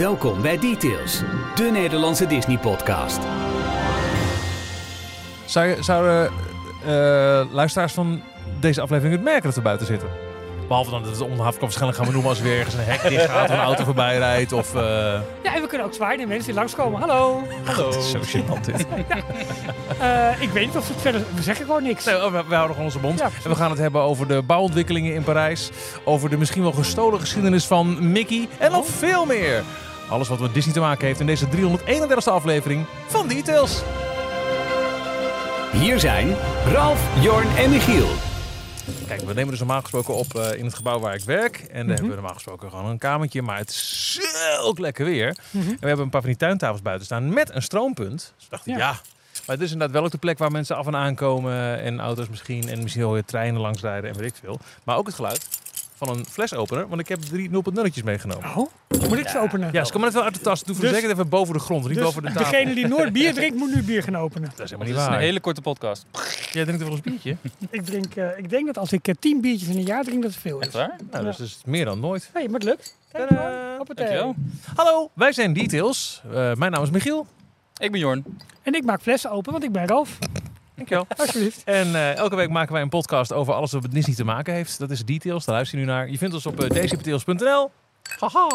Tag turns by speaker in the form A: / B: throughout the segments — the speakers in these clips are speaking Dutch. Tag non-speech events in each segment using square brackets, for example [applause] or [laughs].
A: Welkom bij Details, de Nederlandse Disney-podcast.
B: Zou Zouden eh, luisteraars van deze aflevering het merken dat we buiten zitten? Behalve dan dat het havenklap waarschijnlijk gaan we noemen als er weer ergens een hek dicht gaat of een auto voorbij rijdt. Of, eh,
C: Ja, en we kunnen ook zwaaien naar mensen die langskomen. Hallo.
B: Hallo. Het is zo gênant dit. [laughs]
C: Eh, ik weet niet of het verder... We zeggen gewoon niks.
B: Nee, oh, we, we houden gewoon onze mond.
C: Ja,
B: en we gaan het hebben over de bouwontwikkelingen in Parijs. Over de misschien wel gestolen geschiedenis van Mickey. En nog veel meer. Alles wat met Disney te maken heeft in deze 331ste aflevering van Details.
A: Hier zijn Ralf, Jorn en Michiel.
B: Kijk, we nemen dus normaal gesproken op eh, in het gebouw waar ik werk. En daar hebben we normaal gesproken gewoon een kamertje. Maar het is zulk lekker weer.
C: Mhm.
B: En we hebben een paar van die tuintafels buiten staan met een stroompunt. Dus dacht ik,
C: Ja.
B: ja. Maar het is inderdaad wel ook de plek waar mensen af en aankomen. En auto's misschien. En misschien wel weer treinen langsrijden en weet ik veel. Maar ook het geluid van een flesopener. Want ik heb drie 0.0'tjes meegenomen.
C: Oh, moet ik ze openen?
B: Ja, ze komen net wel uit de tas. Doe voor
C: Dus-
B: zekerheid even boven de grond. Niet
C: dus
B: boven de tafel.
C: degene die nooit bier [laughs] drinkt, moet nu bier gaan openen.
B: Dat is helemaal
D: Het
B: niet
D: is
B: waar.
D: een hele korte podcast.
B: Jij drinkt er wel eens een biertje? [laughs]
C: Ik, drink, eh, ik denk dat als ik eh, tien biertjes in een jaar drink, dat het veel is.
D: Echt waar?
B: Nou, dus dat is meer dan nooit.
C: Nee, maar het lukt.
B: Hallo, wij zijn Details. Eh, mijn naam is Michiel.
D: Ik ben Jorn.
C: En ik maak flessen open, want ik ben Ralf.
B: Dankjewel. [laughs]
C: Alsjeblieft.
B: En eh, elke week maken wij een podcast over alles wat met Disney te maken heeft. Dat is Details, daar luister je nu naar. Je vindt ons op uh. Haha.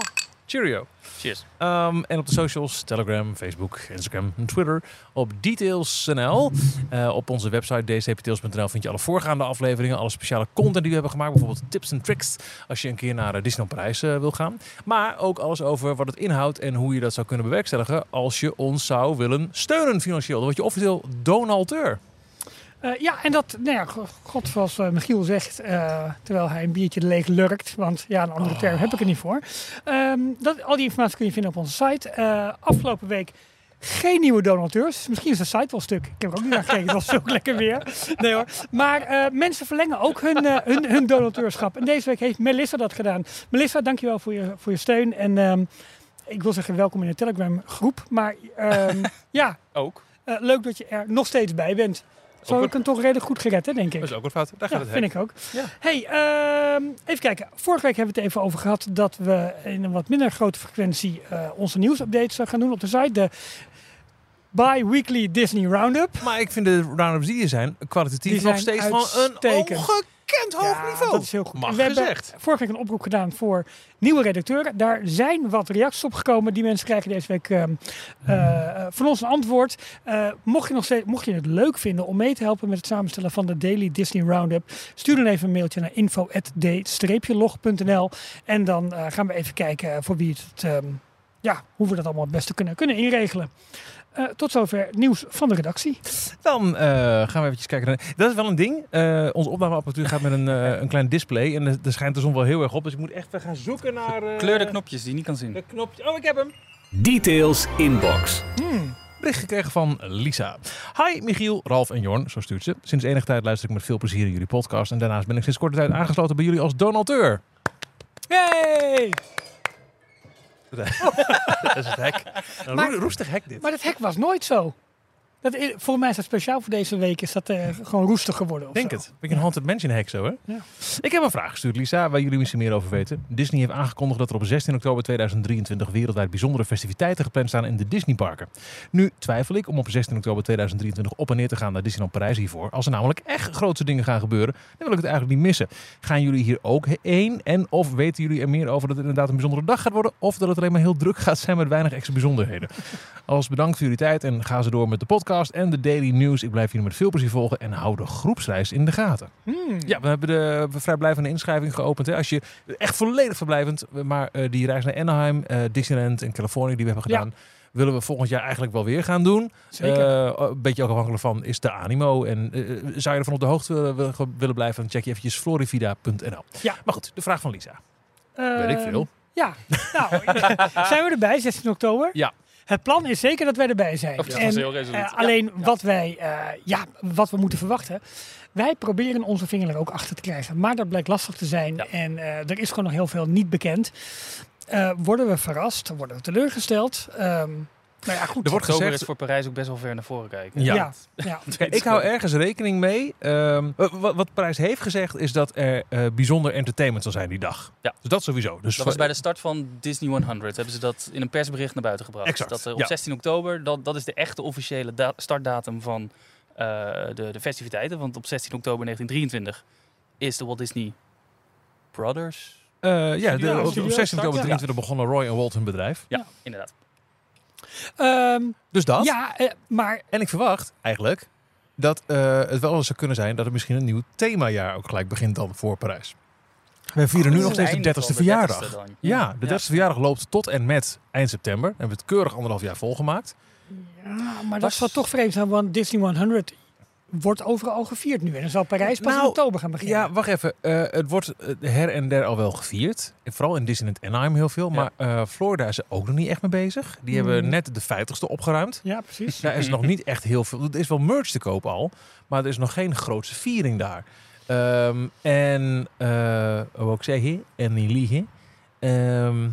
B: Cheerio.
D: Cheers.
B: Um, en op de socials, Telegram, Facebook, Instagram en Twitter. Op Details.nl. Uh, op onze website dcptails.nl vind je alle voorgaande afleveringen. Alle speciale content die we hebben gemaakt. Bijvoorbeeld tips en tricks als je een keer naar Disneyland Parijs uh, wil gaan. Maar ook alles over wat het inhoudt en hoe je dat zou kunnen bewerkstelligen. Als je ons zou willen steunen financieel. Dan word je officieel donateur.
C: Uh, ja, en dat, nou ja, god zoals uh, Michiel zegt, uh, terwijl hij een biertje leeg lurkt, want ja, een andere term heb ik er niet voor. Um, dat, al die informatie kun je vinden op onze site. Afgelopen week geen nieuwe donateurs. Misschien is de site wel stuk. Ik heb er ook niet naar gekeken, het was zo lekker weer. Nee hoor. Maar uh, mensen verlengen ook hun, uh, hun, hun donateurschap. En deze week heeft Melissa dat gedaan. Melissa, dankjewel voor je, voor je steun. En um, ik wil zeggen welkom in de Telegram groep. Maar um, [laughs] ja,
D: ook.
C: Uh, leuk dat je er nog steeds bij bent. Zo heb ik hem toch redelijk goed gered, hè, denk ik.
B: Dat is ook wat fout. Daar gaat
C: ja,
B: het
C: vind ik ook. Ja. Hey, uh, even kijken. Vorige week hebben we het even over gehad dat we in een wat minder grote frequentie uh, onze nieuwsupdates gaan doen op de site. De bi-weekly Disney Roundup.
B: Maar ik vind de roundups die er zijn kwalitatief nog steeds van een ongekend hoog
C: ja,
B: niveau.
C: Dat is heel goed.
B: Mag
C: we
B: gezegd.
C: hebben vorige week een oproep gedaan voor nieuwe redacteuren. Daar zijn wat reacties op gekomen. Die mensen krijgen deze week uh, uh, van ons een antwoord. Uh, mocht, je nog steeds, mocht je het leuk vinden om mee te helpen met het samenstellen van de Daily Disney Roundup, stuur dan even een mailtje naar info.d-log.nl en dan uh, gaan we even kijken voor wie het, um, ja, hoe we dat allemaal het beste kunnen, kunnen inregelen. Uh, tot zover nieuws van de redactie.
B: Dan uh, gaan we eventjes kijken. Naar... Dat is wel een ding. Uh, onze opnameapparatuur gaat met een, uh, een klein display. En er schijnt de zon wel heel erg op. Dus ik moet echt gaan zoeken naar...
D: Kleur de knopjes die je niet kan zien.
B: De knopje. Oh, ik heb hem.
A: Details inbox.
B: Hmm. Bericht gekregen van Lisa. Hi Michiel, Ralf en Jorn, zo stuurt ze. Sinds enige tijd luister ik met veel plezier in jullie podcast. En daarnaast ben ik sinds korte tijd aangesloten bij jullie als donateur.
C: Yay! [laughs]
B: dat is het hek. Een maar, roestig hek dit.
C: Maar dat hek was nooit zo. Dat, volgens mij is dat speciaal voor deze week is dat uh, gewoon roestig geworden.
B: Denk
C: zo.
B: het. Beetje een haunted mansion hek zo, hè?
C: Ja.
B: Ik heb een vraag gestuurd, Lisa, waar jullie misschien meer over weten. Disney heeft aangekondigd dat er op 16 oktober 2023 wereldwijd bijzondere festiviteiten gepland staan in de Disneyparken. Nu twijfel ik om op 16 oktober 2023 op en neer te gaan naar Disneyland Parijs hiervoor. Als er namelijk echt grootste dingen gaan gebeuren, dan wil ik het eigenlijk niet missen. Gaan jullie hier ook heen? En of weten jullie er meer over dat het inderdaad een bijzondere dag gaat worden? Of dat het alleen maar heel druk gaat zijn met weinig extra bijzonderheden? [laughs] Als bedankt voor jullie tijd en ga ze door met de podcast en de daily news. Ik blijf jullie met veel plezier volgen en hou de groepsreis in de gaten.
C: Hmm.
B: Ja, we hebben de vrijblijvende inschrijving geopend. Hè. Als je echt volledig verblijvend, maar uh, die reis naar Anaheim, uh, Disneyland en Californië die we hebben gedaan, ja. willen we volgend jaar eigenlijk wel weer gaan doen.
C: Zeker.
B: Uh, een beetje ook afhankelijk van is de animo. En zou je ervan op de hoogte willen, willen blijven, dan check je eventjes florivida.nl.
C: Ja.
B: Maar goed, de vraag van Lisa. Weet ik veel.
C: Ja, nou, [laughs] zijn we erbij, 16 oktober?
B: Ja.
C: Het plan is zeker dat wij erbij zijn. En, uh, alleen ja. wat wij, uh, ja, wat we moeten verwachten. Wij proberen onze vinger er ook achter te krijgen. Maar dat blijkt lastig te zijn. Ja. En uh, er is gewoon nog heel veel niet bekend. worden we verrast? Worden we teleurgesteld? Um, Nou ja, goed.
B: Er wordt gezegd-
D: is voor Parijs ook best wel ver naar voren kijken.
B: Ja.
C: ja. ja. [laughs]
B: Kijk, ik hou ergens rekening mee. Ehm, wa- wat, wat Parijs heeft gezegd is dat er eh, bijzonder entertainment zal zijn die dag.
D: Ja.
B: Dus dat sowieso. Dus
D: Dat was bij de start van Disney 100. Hebben ze dat in een persbericht naar buiten gebracht.
B: Exact,
D: Dat er op
B: ja.
D: 16 oktober, dat, dat is de echte officiële da- startdatum van eh, de, de festiviteiten. Want op 16 oktober 1923 is de Walt Disney Brothers.
B: Eh, ja, de, op, op
C: studio
B: 16
C: start,
B: oktober
C: ja.
B: 23 begonnen Roy en Walt hun bedrijf.
D: Ja, inderdaad.
C: Ehm,
B: Dus dat.
C: ja, eh, maar
B: En ik verwacht eigenlijk dat eh, het wel eens zou kunnen zijn dat er misschien een nieuw themajaar ook gelijk begint dan voor Parijs. We vieren nu
D: Oh,
B: nog steeds de
D: einde
B: 30ste
D: van de
B: verjaardag.
D: 30ste dan.
B: Ja, de 30ste verjaardag loopt tot en met eind september. We hebben het keurig anderhalf jaar volgemaakt.
C: Ja, maar dat
D: Was-
C: zal toch vreemd zijn, want Disney 100 wordt overal gevierd nu. En dan zal Parijs pas in
B: Nou,
C: oktober gaan beginnen.
B: Ja, wacht even. Eh, het wordt eh, her en der al wel gevierd. Vooral in Disneyland Anaheim heel veel.
D: Ja.
B: Maar eh, Florida is er ook nog niet echt mee bezig. Die hebben
C: Hmm.
B: net de 50ste opgeruimd.
C: Ja, precies.
B: Daar is nog niet echt heel veel. Er is wel merch te koop al. Maar er is nog geen grootse viering daar. Ehm, en, eh hoe ik zeggen, en niet liegen. Ehm,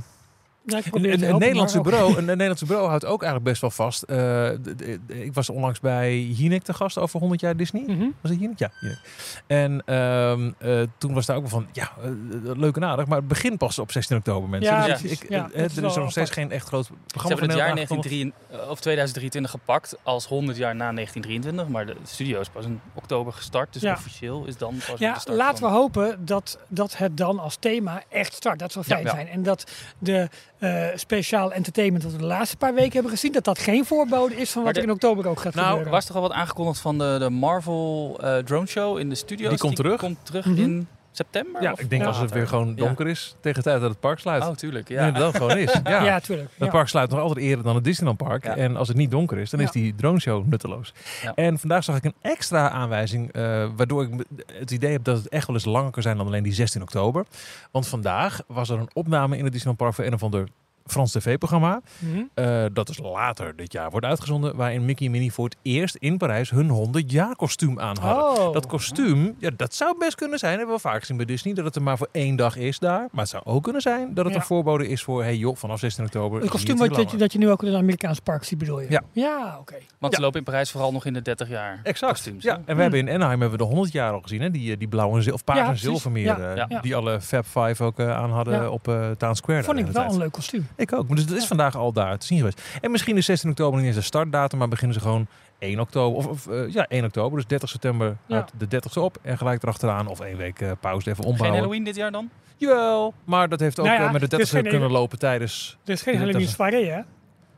C: Ja, ik
B: een, Nederlandse bureau, een, een Nederlandse bureau houdt ook eigenlijk best wel vast. Eh, de- de- de- ik was onlangs bij Jinek te gast over 100 jaar Disney.
C: Mhm.
B: Was het Jinek? Ja, Jinek. En ehm, eh, toen was daar ook wel van, ja, eh, leuk en aardig, maar het begint pas op 16 oktober, mensen.
C: Ja,
B: dus ik,
C: Ja, dat is
B: er is
C: wel
B: nog steeds
C: apart.
B: geen echt groot
D: Ze
B: programma
D: hebben het jaar
B: Nederland aangekondigd.
D: 1923, of 2023 gepakt als 100 jaar na 1923. Maar de studio is pas in oktober gestart. Dus
C: Ja.
D: officieel is dan pas
C: Ja,
D: de start
C: laten
D: van-
C: we hopen dat, dat het dan als thema echt start. Dat zou fijn
B: Ja.
C: zijn. En dat de eh speciaal entertainment dat we de laatste paar weken hebben gezien, dat dat geen voorbode is van wat er
D: de-
C: in oktober ook gaat
D: Nou,
C: gebeuren.
D: er was toch al wat aangekondigd van de, de Marvel eh, drone show in de studio.
B: Die komt terug.
D: komt terug
C: Mhm.
D: in september?
B: Ja,
D: of
B: ik denk als het weer gewoon donker is tegen de tijd dat het park sluit.
D: Oh, tuurlijk.
B: Ja.
D: Ja.
B: dat het gewoon is. [laughs] Ja.
C: ja, tuurlijk.
B: Het park sluit nog altijd eerder dan het Disneyland Park.
D: Ja.
B: En als het niet donker is, dan is die drone show nutteloos.
D: Ja.
B: En vandaag zag ik een extra aanwijzing, eh, waardoor ik het idee heb dat het echt wel eens langer kan zijn dan alleen die 16 oktober. Want vandaag was er een opname in het Disneyland Park voor een of ander Frans tv-programma.
C: Mhm.
B: Eh, dat is later dit jaar wordt uitgezonden. Waarin Mickey en Minnie voor het eerst in Parijs hun 100 jaar kostuum aan hadden.
C: Oh.
B: Dat kostuum, ja, dat zou best kunnen zijn. Hebben we vaak gezien bij Disney. Dat het er maar voor één dag is daar. Maar het zou ook kunnen zijn dat het
C: Ja.
B: een voorbode is voor... hey joh, vanaf 16 oktober...
C: Het kostuum wat, dat, je, dat je nu ook in een Amerikaans park ziet, bedoel je?
B: Ja.
C: Ja, oké.
D: Want
B: Ja.
D: ze lopen in Parijs vooral nog in de 30 jaar
B: Exact.
D: kostuums.
B: Ja, en we hebben in Anaheim hebben we de 100 jaar al gezien. Hè? Die, eh, die blauwe of paars
C: Ja,
B: en zilvermeer.
C: Ja,
B: eh,
D: ja.
B: Die alle Fab Five ook eh, aan hadden
C: Ja.
B: op Town Square.
C: Vond ik wel
B: tijd.
C: een leuk kostuum.
B: Ik ook. Maar dus dat is vandaag al daar te zien geweest. En misschien is 16 oktober niet eens de startdatum, maar beginnen ze gewoon 1 oktober. Of, of eh, ja, 1 oktober. Dus 30 september
C: Ja.
B: uit de 30ste op. En gelijk erachteraan. Of één week eh, pauze even
D: Geen
B: ombouwen.
D: Halloween dit jaar dan?
B: Jawel. Maar dat heeft ook
C: Nou ja,
B: eh, met de
C: het is
B: 30ste
C: geen-
B: kunnen lopen tijdens...
C: Er is geen Halloween soirée, hè?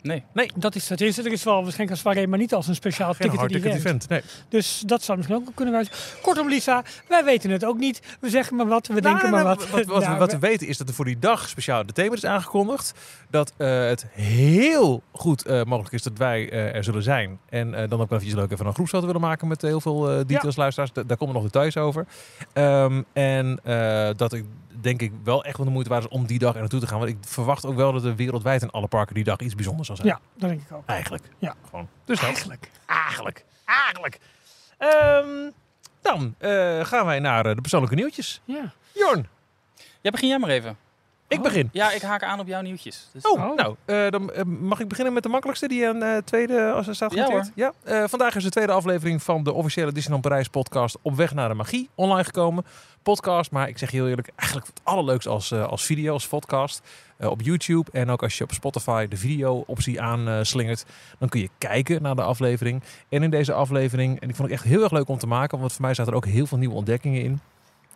D: Nee.
C: Dat is het. Er is wel waarschijnlijk een soirée, maar niet als een speciaal
B: Geen hardticket
C: event.
B: event. Nee.
C: Dus dat zou misschien ook kunnen wijzen. Kortom, Lisa, wij weten het ook niet. We zeggen maar wat, we denken
B: Nou,
C: maar
B: nou,
C: wat.
B: Wat, wat,
C: Nou,
B: we, wat
C: we-
B: we weten is dat er voor die dag speciaal de thema is aangekondigd. Dat eh, het heel goed eh, mogelijk is dat wij eh, er zullen zijn. En dan ook wel eventjes leuk even een groepsfoto willen maken met heel veel details, luisteraars. Da- daar komen nog details over. Ehm, en dat ik denk ik wel echt wel de moeite waard is om die dag er naartoe te gaan. Want ik verwacht ook wel dat er wereldwijd in alle parken die dag iets bijzonders zal zijn.
C: Ja, dat denk ik ook.
B: Eigenlijk.
C: Ja.
B: Gewoon. Dus.
C: Eigenlijk.
B: Eigenlijk. Eigenlijk. Ehm, dan eh, gaan wij naar eh, de persoonlijke nieuwtjes.
C: Ja.
B: Jorn,
D: Ja, begin jij maar even.
B: Ik
C: Oh.
B: begin.
D: Ja, ik haak aan op jouw nieuwtjes. Dus
B: Oh,
C: Oh.
B: nou, eh, dan eh, mag ik beginnen met de makkelijkste die aan eh tweede als er staat
D: Ja,
B: genoteerd? Ja, Eh, vandaag is de tweede aflevering van de officiële Disneyland Parijs podcast Op weg naar de magie online gekomen. Podcast, maar ik zeg je heel eerlijk, eigenlijk het allerleukst als, als video, als podcast. eh, op YouTube en ook als je op Spotify de video optie aanslingert, dan kun je kijken naar de aflevering. En in deze aflevering, en die vond ik echt heel erg leuk om te maken, want voor mij zaten er ook heel veel nieuwe ontdekkingen in.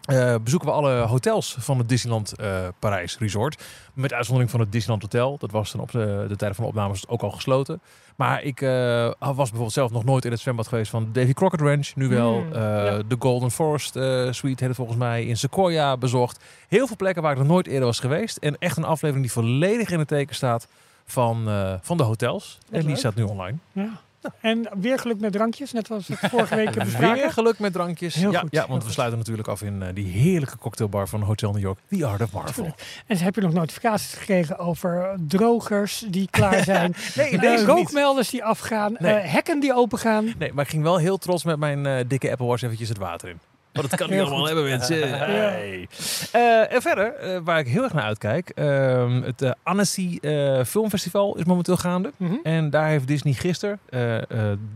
B: Eh, bezoeken we alle hotels van het Disneyland eh, Parijs Resort. Met uitzondering van het Disneyland Hotel. Dat was dan op de, de tijd van de opnames ook al gesloten. Maar ik eh, was bijvoorbeeld zelf nog nooit in het zwembad geweest van Davy Crockett Ranch. Nu wel.
C: Mm,
B: Eh,
C: ja.
B: De Golden Forest Suite heet het volgens mij. In Sequoia bezocht. Heel veel plekken waar ik nog nooit eerder was geweest. En echt een aflevering die volledig in het teken staat van, van de hotels. en die
C: leuk.
B: staat nu online.
C: ja. En weer geluk met drankjes, net als het vorige week bespraken. [laughs]
B: Weer geluk met drankjes.
C: Heel
B: ja,
C: goed,
B: ja, want we sluiten natuurlijk af in eh, die heerlijke cocktailbar van Hotel New York. The Art of Marvel.
C: En heb je nog notificaties gekregen over drogers die klaar zijn, [laughs]
B: Nee, deze niet.
C: rookmelders die afgaan,
B: Nee.
C: eh, hekken die opengaan.
B: Nee, maar ik ging wel heel trots met mijn eh, dikke Apple Watch eventjes het water in. Want dat kan niet allemaal
C: goed.
B: hebben, mensen. Hey. Eh, en verder, eh, waar ik heel erg naar uitkijk. ehm, het eh, Annecy eh, Filmfestival is momenteel gaande.
C: Mhm.
B: En daar heeft Disney gisteren, eh, eh,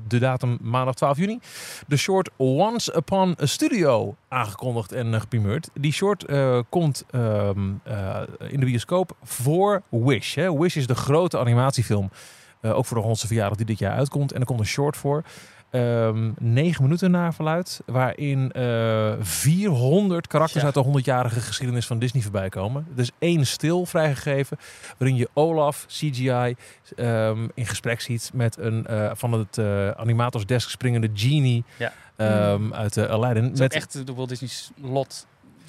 B: de datum maandag 12 juni, de short Once Upon a Studio aangekondigd en uh, geprimeerd. Die short eh, komt ehm, eh, in de bioscoop voor Wish. Hè. Wish is de grote animatiefilm, eh, ook voor de 100ste verjaardag die dit jaar uitkomt. En er komt een short voor. Ehm, negen minuten naar verluid, waarin eh 400 karakters
D: Ja.
B: uit de 100-jarige geschiedenis van Disney voorbij komen. Is één stil vrijgegeven, waarin je Olaf, CGI, ehm, in gesprek ziet met een eh, van het eh animatorsdesk springende genie
D: Ja.
B: ehm, uit uh, Aladdin.
D: Het is
B: Met,
D: echt de Walt Disney's lot.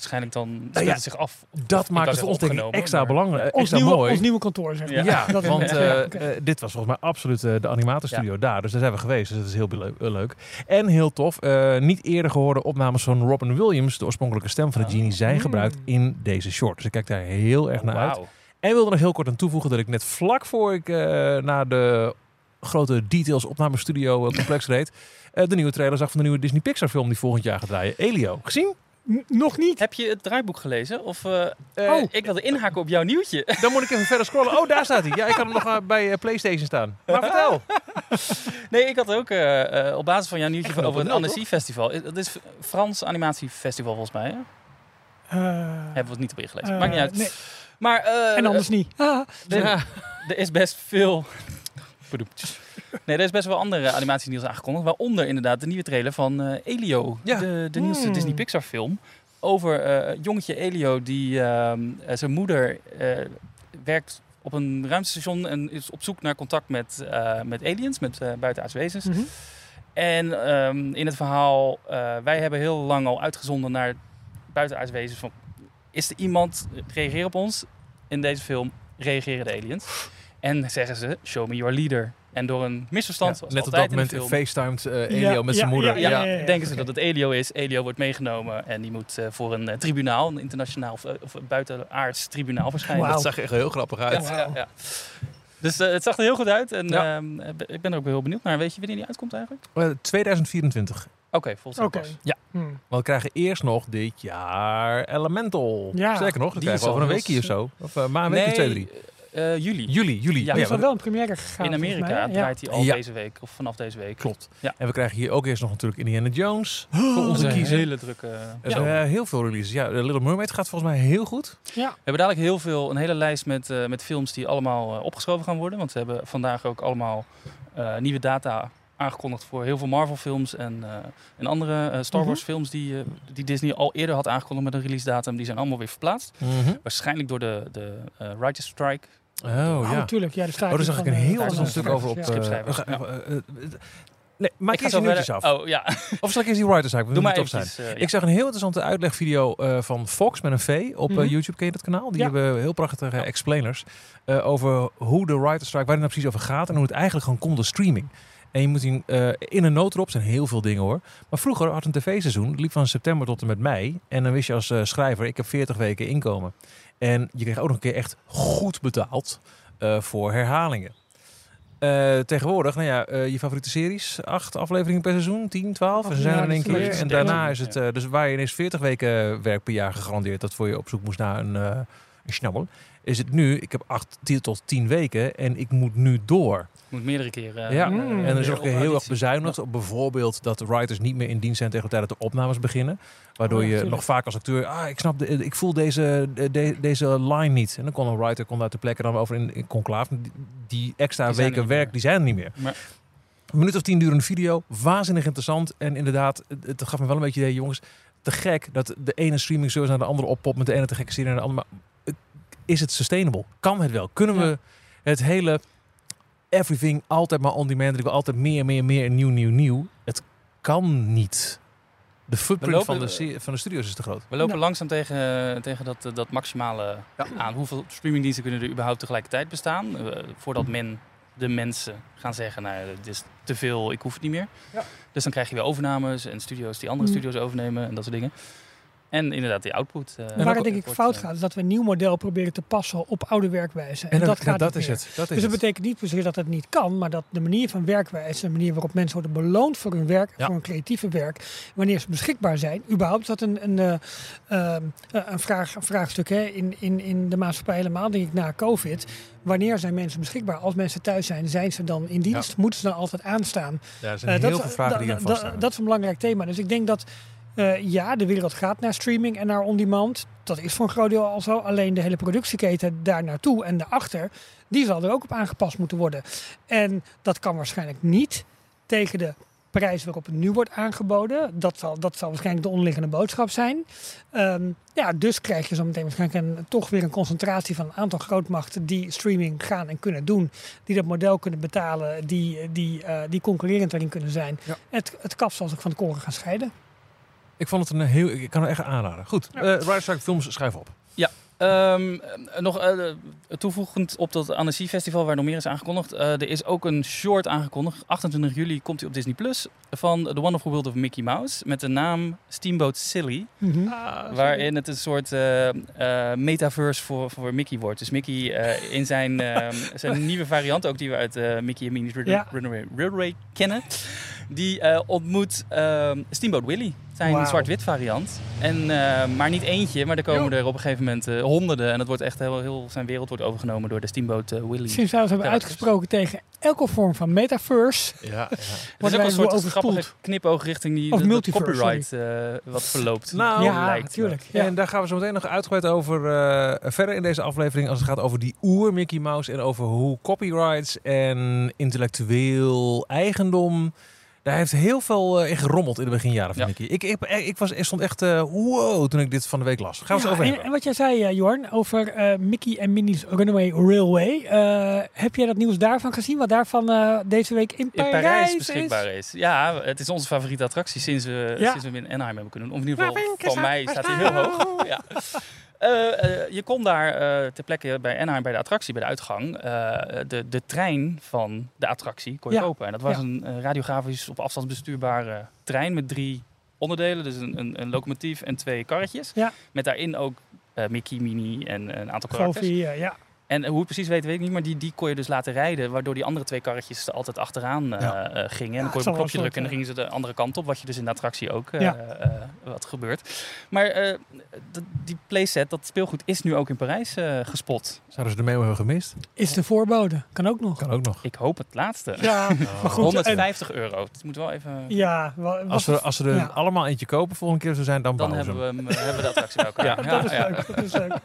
D: Waarschijnlijk dan speelt
B: Nou ja,
D: het zich af.
B: dat maakt het voor ons denk ik extra
D: maar-
B: belangrijk,
C: Ons,
B: extra
C: nieuwe,
B: mooi.
C: ons nieuwe kantoor, zeg maar.
B: Ja, [laughs]
C: dat
B: want [laughs]
C: ja,
B: eh, eh, dit was volgens mij absoluut eh, de animatorstudio daar. Dus daar zijn we geweest. Dus dat is heel leuk. En heel tof. eh, niet eerder gehoorde opnames van Robin Williams, de oorspronkelijke stem van de
D: Ah.
B: genie, zijn
C: Mm.
B: gebruikt in deze short. Dus ik kijk daar heel erg naar uit. En wilde nog heel kort aan toevoegen dat ik net vlak voor ik eh, naar de grote details opnamestudio complex reed, eh, de nieuwe trailer zag van de nieuwe Disney Pixar film die volgend jaar gaat draaien. Elio. Gezien?
C: N- Nog niet.
D: Heb je het draaiboek gelezen? Of, eh,
B: Eh,
C: Oh.
D: Ik wilde inhaken op jouw nieuwtje. [laughs]
B: Dan moet ik even verder scrollen. Oh, daar staat hij. Ja, ik had hem nog eh, bij eh, PlayStation staan. Maar vertel. [laughs]
D: Nee, ik had ook eh, eh, op basis van jouw nieuwtje over het Annecy Festival. Dat is Frans animatiefestival volgens mij. Hè?
C: Eh,
D: Hebben we het niet op ingelezen.
C: eh,
D: Maakt niet uit.
C: nee.
D: Maar eh,
C: En anders niet. Ah, [laughs]
D: er, er is best veel. Nee, er is best wel andere animatienieuws aangekondigd. Waaronder inderdaad de nieuwe trailer van eh, Elio.
B: Ja.
D: De, de nieuwste
C: Hmm.
D: Disney Pixar film. Over eh, jongetje Elio die ehm, eh, zijn moeder eh, werkt op een ruimtestation en is op zoek naar contact met, eh, met aliens, met eh buitenaardse wezens.
C: mhm.
D: En ehm, in het verhaal, eh, wij hebben heel lang al uitgezonden naar buitenaardse wezens. Van, is er iemand, reageer op ons. In deze film reageren de aliens. En zeggen ze, show me your leader. En door een misverstand, zoals
B: net op dat
D: in
B: moment
D: film,
B: facetimed eh Elio
C: Ja,
B: met zijn
C: ja,
B: moeder.
C: ja,
B: Ja,
C: ja, ja.
D: denken ze dat het Elio is. Elio wordt meegenomen en die moet eh, voor een eh, tribunaal, een internationaal of, of buitenaards tribunaal verschijnen.
C: Wauw.
B: Dat zag er echt heel grappig uit.
D: Ja, ja, ja. Dus het zag er heel goed uit en
B: Ja.
D: ehm, ik ben er ook heel benieuwd naar. Weet je wanneer die uitkomt eigenlijk?
B: Eh, 2024.
D: Oké, volgens
C: Oké.
B: Ja.
C: Hm.
B: Want we krijgen eerst nog dit jaar Elemental.
C: Ja,
B: Zeker nog, dat
D: die
B: krijgen we
D: is
B: over een weekje of zo. Of eh, maar een week of twee, drie.
D: Eh, juli.
B: Juli, juli.
D: Ja,
B: Oh
C: Die is al wel een première gegaan.
D: In Amerika draait hij al
B: Ja.
D: deze week, of vanaf deze week.
B: Klopt.
D: Ja.
B: En we krijgen hier ook eerst nog natuurlijk Indiana Jones voor
C: Oh,
B: onze
D: is een
B: kiezer.
D: hele drukke...
B: Er eh, heel veel releases. Ja, The Little Mermaid gaat volgens mij heel goed.
C: Ja.
D: We hebben dadelijk heel veel, een hele lijst met, eh, met films die allemaal eh, opgeschoven gaan worden. Want we hebben vandaag ook allemaal eh, nieuwe data aangekondigd voor heel veel Marvel films en, eh, en andere eh, Star
C: Mhm.
D: Wars films die, eh, die Disney al eerder had aangekondigd met een release datum. Die zijn allemaal weer verplaatst. Waarschijnlijk door de, de eh, writers strike.
B: Oh
C: Oh,
B: ja.
C: natuurlijk. Ja, daar staat
B: Oh, daar zag ik een heel interessant stuk over op.
C: Ja.
B: eh, we eh, eh, eh, Nee, maak eerst die nieuwtjes af.
D: Oh ja,
B: Of zal ik eerst die writers zaak?
D: doe maar
B: op zijn.
D: eh, ja.
B: Ik zag een heel interessante uitlegvideo eh, van Fox met een V op eh,
C: Mhm.
B: YouTube. Ken je dat kanaal? Die
C: Ja.
B: hebben heel prachtige explainers eh, over hoe de writer strike, waar het nou precies over gaat en hoe het eigenlijk gewoon komt door streaming. En je moet zien, eh, in een noodrop zijn heel veel dingen hoor. Maar vroeger had een tv-seizoen, liep van september tot en met mei. En dan wist je als eh, schrijver, ik heb 40 weken inkomen. En je kreeg ook nog een keer echt goed betaald eh, voor herhalingen. Eh, tegenwoordig, nou ja, eh, je favoriete series, acht afleveringen per seizoen, 10, 12. En ze zijn er in één keer. En daarna is het, dus waar je ineens 40 weken werk per jaar gegarandeerd dat voor je op zoek moest naar een, een schnabbel, is het nu, ik heb 8 tot 10 weken en ik moet nu door.
D: Moet meerdere keren.
B: Ja,
C: Mm.
B: en er is ook heel erg bezuinigd op bijvoorbeeld dat de writers niet meer in dienst zijn tegen de tijd dat de opnames beginnen. Waardoor
C: Oh
B: je nog vaak als acteur, ah, ik snap, de, ik voel deze, de- deze line niet. En dan kon een writer kon uit de plekken dan over in, in conclave. Die, die extra
D: Die
B: weken werk,
D: meer.
B: die zijn er niet meer.
D: Maar-
B: Een minuut of tien durende video, waanzinnig interessant. En inderdaad, het, gaf me wel een beetje idee, jongens, te gek dat de ene streaming service naar de andere oppopt met de ene te gekke serie naar de andere. Maar eh, is het sustainable? Kan het wel? Kunnen we het hele everything altijd maar on demand. Ik wil altijd meer, meer, meer en nieuw, nieuw, nieuw. Het kan niet. De footprint
D: lopen-
B: van, de, van de studio's is te groot.
D: We lopen
C: Ja.
D: langzaam tegen, tegen dat, dat maximale aan. Hoeveel streamingdiensten kunnen er überhaupt tegelijkertijd bestaan? Eh, voordat men, de mensen gaan zeggen, nou, dit is te veel, ik hoef het niet meer.
C: Ja.
D: Dus dan krijg je weer overnames en studio's die andere
C: Mm.
D: studio's overnemen en dat soort dingen. En inderdaad die output. eh,
C: Waar het denk ik fout
D: eh,
C: gaat, is dat we een nieuw model proberen te passen op oude werkwijze. En,
B: En
C: dat, gaat
B: dat
C: niet
B: is
C: meer.
B: het. Dat is
C: Dus dat
B: het.
C: betekent niet zozeer dat het niet kan, maar dat de manier van werkwijze, de manier waarop mensen worden beloond voor hun werk,
B: Ja.
C: voor hun creatieve werk, wanneer ze beschikbaar zijn, überhaupt is dat een, een, eh, ehm, eh, een, vraag, een vraagstuk hè, in, in, in de maatschappij helemaal, denk ik, na COVID. Wanneer zijn mensen beschikbaar? Als mensen thuis zijn, zijn ze dan in dienst? Moeten ze dan altijd aanstaan?
B: Ja, er zijn heel
C: dat,
B: veel vragen die aan vaststaan.
C: dat is een belangrijk thema. Dus ik denk dat eh, ja, de wereld gaat naar streaming en naar on-demand. Dat is voor een groot deel al zo. Alleen de hele productieketen daar naartoe en daarachter, die zal er ook op aangepast moeten worden. En dat kan waarschijnlijk niet tegen de prijs waarop het nu wordt aangeboden. Dat zal, dat zal waarschijnlijk de onderliggende boodschap zijn. Ehm, ja, dus krijg je zo meteen waarschijnlijk een, toch weer een concentratie van een aantal grootmachten die streaming gaan en kunnen doen. Die dat model kunnen betalen, die, die, eh, die concurrerend daarin kunnen zijn.
B: Ja.
C: Het, het kaf zal zich van de koren gaan scheiden.
B: Ik vond het een heel... Ik kan het echt aanraden. Goed,
C: Ja.
B: eh Strike Films, schrijf op.
D: Ehm, eh, nog eh, toevoegend op dat Annecy Festival waar nog meer is aangekondigd. eh, er is ook een short aangekondigd. 28 juli komt hij op Disney Plus van The Wonderful World of Mickey Mouse met de naam Steamboat Silly.
C: Mhm.
D: Waarin het een soort metaverse voor, voor Mickey wordt. Dus Mickey eh, in zijn, ehm, zijn [laughs] nieuwe variant, ook die we uit eh, Mickey en Minnie's Run-
C: Ja.
D: Runaway Railway kennen. Die eh, ontmoet ehm, Steamboat Willie, zijn zwart-wit variant. En, eh, maar niet eentje, maar er komen
C: Jo.
D: er op een gegeven moment eh, honderden. En het wordt echt heel, heel, zijn wereld wordt overgenomen door de Steamboat Willie.
C: Sinds wij ons hebben uitgesproken tegen elke vorm van metaverse.
B: Ja, ja.
D: Het is ook een soort
C: overspoeld.
D: grappige knipoog richting die
C: Of
D: de- copyright eh, wat verloopt.
B: Nou,
C: ja,
D: lijkt,
C: natuurlijk. Ja.
B: En daar gaan we zo meteen nog uitgebreid over eh, verder in deze aflevering. Als het gaat over die oer Mickey Mouse en over hoe copyrights en intellectueel eigendom. Daar heeft heel veel eh, in gerommeld in de beginjaren van
D: Ja.
B: Mickey. Ik, ik, ik, was, ik stond echt eh, wow toen ik dit van de week las. Gaan we het over
C: en,
B: hebben.
C: en wat jij zei, eh, Jorn, over eh, Mickey en Minnie's Runaway Railway. Eh, heb jij dat nieuws daarvan gezien? Wat daarvan eh, deze week in
D: in
C: Parijs,
D: Parijs,
C: is?
D: beschikbaar is. Ja, het is onze favoriete attractie sinds we,
C: Ja.
D: sinds we hem in Anaheim hebben kunnen doen. Of in ieder geval, voor mij staat hij heel hoog. Ja. Eh, eh, je kon daar eh, ter plekke bij Anaheim, bij de attractie, bij de uitgang, de, de trein van de attractie kon je
C: Ja.
D: kopen. En dat was
C: Ja.
D: een radiografisch op afstand bestuurbare trein met drie onderdelen. Dus een, een, een locomotief en twee karretjes.
C: Ja.
D: Met daarin ook Mickey, Minnie en een aantal karakters.
C: Goofy, eh, ja.
D: En hoe het precies weet, weet ik niet. Maar die, die kon je dus laten rijden. Waardoor die andere twee karretjes er altijd achteraan eh,
B: Ja.
D: eh, gingen. En dan kon je op een knopje drukken en dan gingen ze de andere kant op. Wat je dus in de attractie ook eh,
C: Ja.
D: eh, wat gebeurt. Maar eh, die playset, dat speelgoed, is nu ook in Parijs eh, gespot.
B: Zouden ze de memo hebben gemist?
C: Is de voorbode. Kan ook nog.
B: Kan ook nog.
D: Ik hoop het laatste.
C: Ja, maar goed. en-
D: 150 euro. Dat moet wel even...
C: ja, wel-
B: Als we, als we er
C: ja.
B: allemaal eentje kopen volgende keer zo zijn, dan,
D: Dan
B: bouwen
D: hebben we,
B: hem.
D: hebben we de attractie bij elkaar. [laughs]
B: Ja.
C: dat is
D: ja.
C: leuk. Dat is leuk.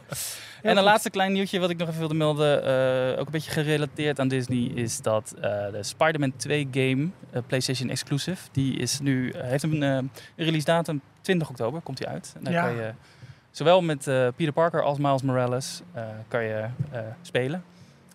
D: En een laatste klein nieuwtje wat ik nog even wilde melden, eh, ook een beetje gerelateerd aan Disney, is dat eh, de Spider-Man 2 game, eh, PlayStation exclusive, die is nu, heeft een, eh, release datum 20 oktober, komt die uit. En dan
C: Ja.
D: kan je zowel met eh, Peter Parker als Miles Morales eh, kan je eh, spelen.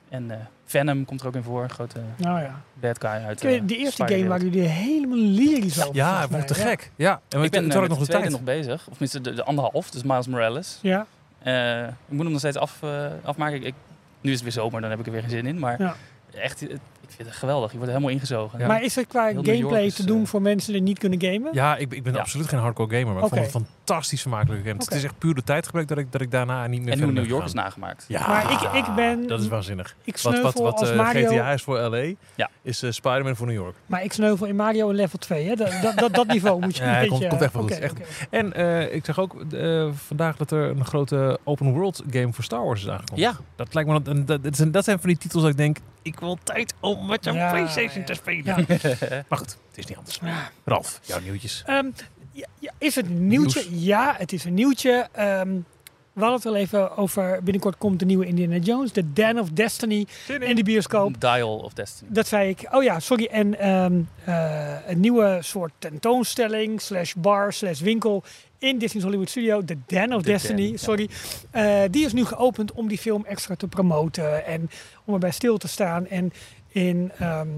D: En eh, Venom komt er ook in voor, een grote
C: Nou ja.
D: bad guy uit eh,
C: Die eerste game waren jullie helemaal lyrisch over.
B: Ja, het te gek. Ja, en
D: Ik ben
B: toen nog
D: de
B: de
D: tweede
B: tijd.
D: nog bezig, of tenminste de, de anderhalf, dus Miles Morales.
C: Ja.
D: Eh, ik moet hem nog steeds af, eh, afmaken. Ik, ik- nu is het weer zomer, dan heb ik er weer geen zin in. Maar
C: Ja.
D: echt, het- ik vind het geweldig. Je wordt er helemaal ingezogen.
B: Ja.
C: Maar is het qua
D: Heel New York
C: gameplay te doen
D: eh,
C: voor mensen die niet kunnen gamen?
B: Ja, ik, ik ben
D: Ja.
B: absoluut geen hardcore gamer, maar
C: Oké.
B: ik vond het een fantastisch.
C: Oké.
B: Het is echt puur de tijdgebrek dat ik, dat ik daarna niet meer
D: En hoe New York is nagemaakt.
B: Ja,
C: Maar ik- ik ben-
B: Dat is waanzinnig.
C: Ik
B: Wat,
C: sneuvel
B: wat, wat
C: als
B: eh,
C: Mario,
B: GTA is voor LA,
D: Ja.
B: is eh, Spider-Man voor New York.
C: maar ik sneuvel in Mario in level 2. Hè? Dat, dat, dat, dat niveau moet je [laughs]
B: Ja,
C: een beetje...
B: komt- komt echt wel goed. Echt. En eh, ik zag ook eh, vandaag dat er een grote open world game voor Star Wars is aangekondigd.
D: Ja,
B: Dat lijkt me dat, dat, dat, zijn, dat zijn van die titels dat ik denk, ik wil tijd om met
C: Ja,
B: PlayStation
C: ja.
B: te spelen.
C: Ja. [laughs]
B: Maar goed, het is niet anders.
C: Ja.
B: Ralf, jouw nieuwtjes.
C: Ehm, ja, is het een nieuwtje? Ja, het is een nieuwtje. Ehm, we hadden het al even over, binnenkort komt de nieuwe Indiana Jones, The Den of Destiny in de bioscoop.
D: Dial of Destiny.
C: Dat zei ik. Oh ja, sorry. En ehm, eh, een nieuwe soort tentoonstelling, slash bar, slash winkel in Disney's Hollywood Studio. The Den of
D: The
C: Destiny,
D: Den, ja.
C: sorry. Eh, die is nu geopend om die film extra te promoten en om erbij stil te staan. En in, ehm,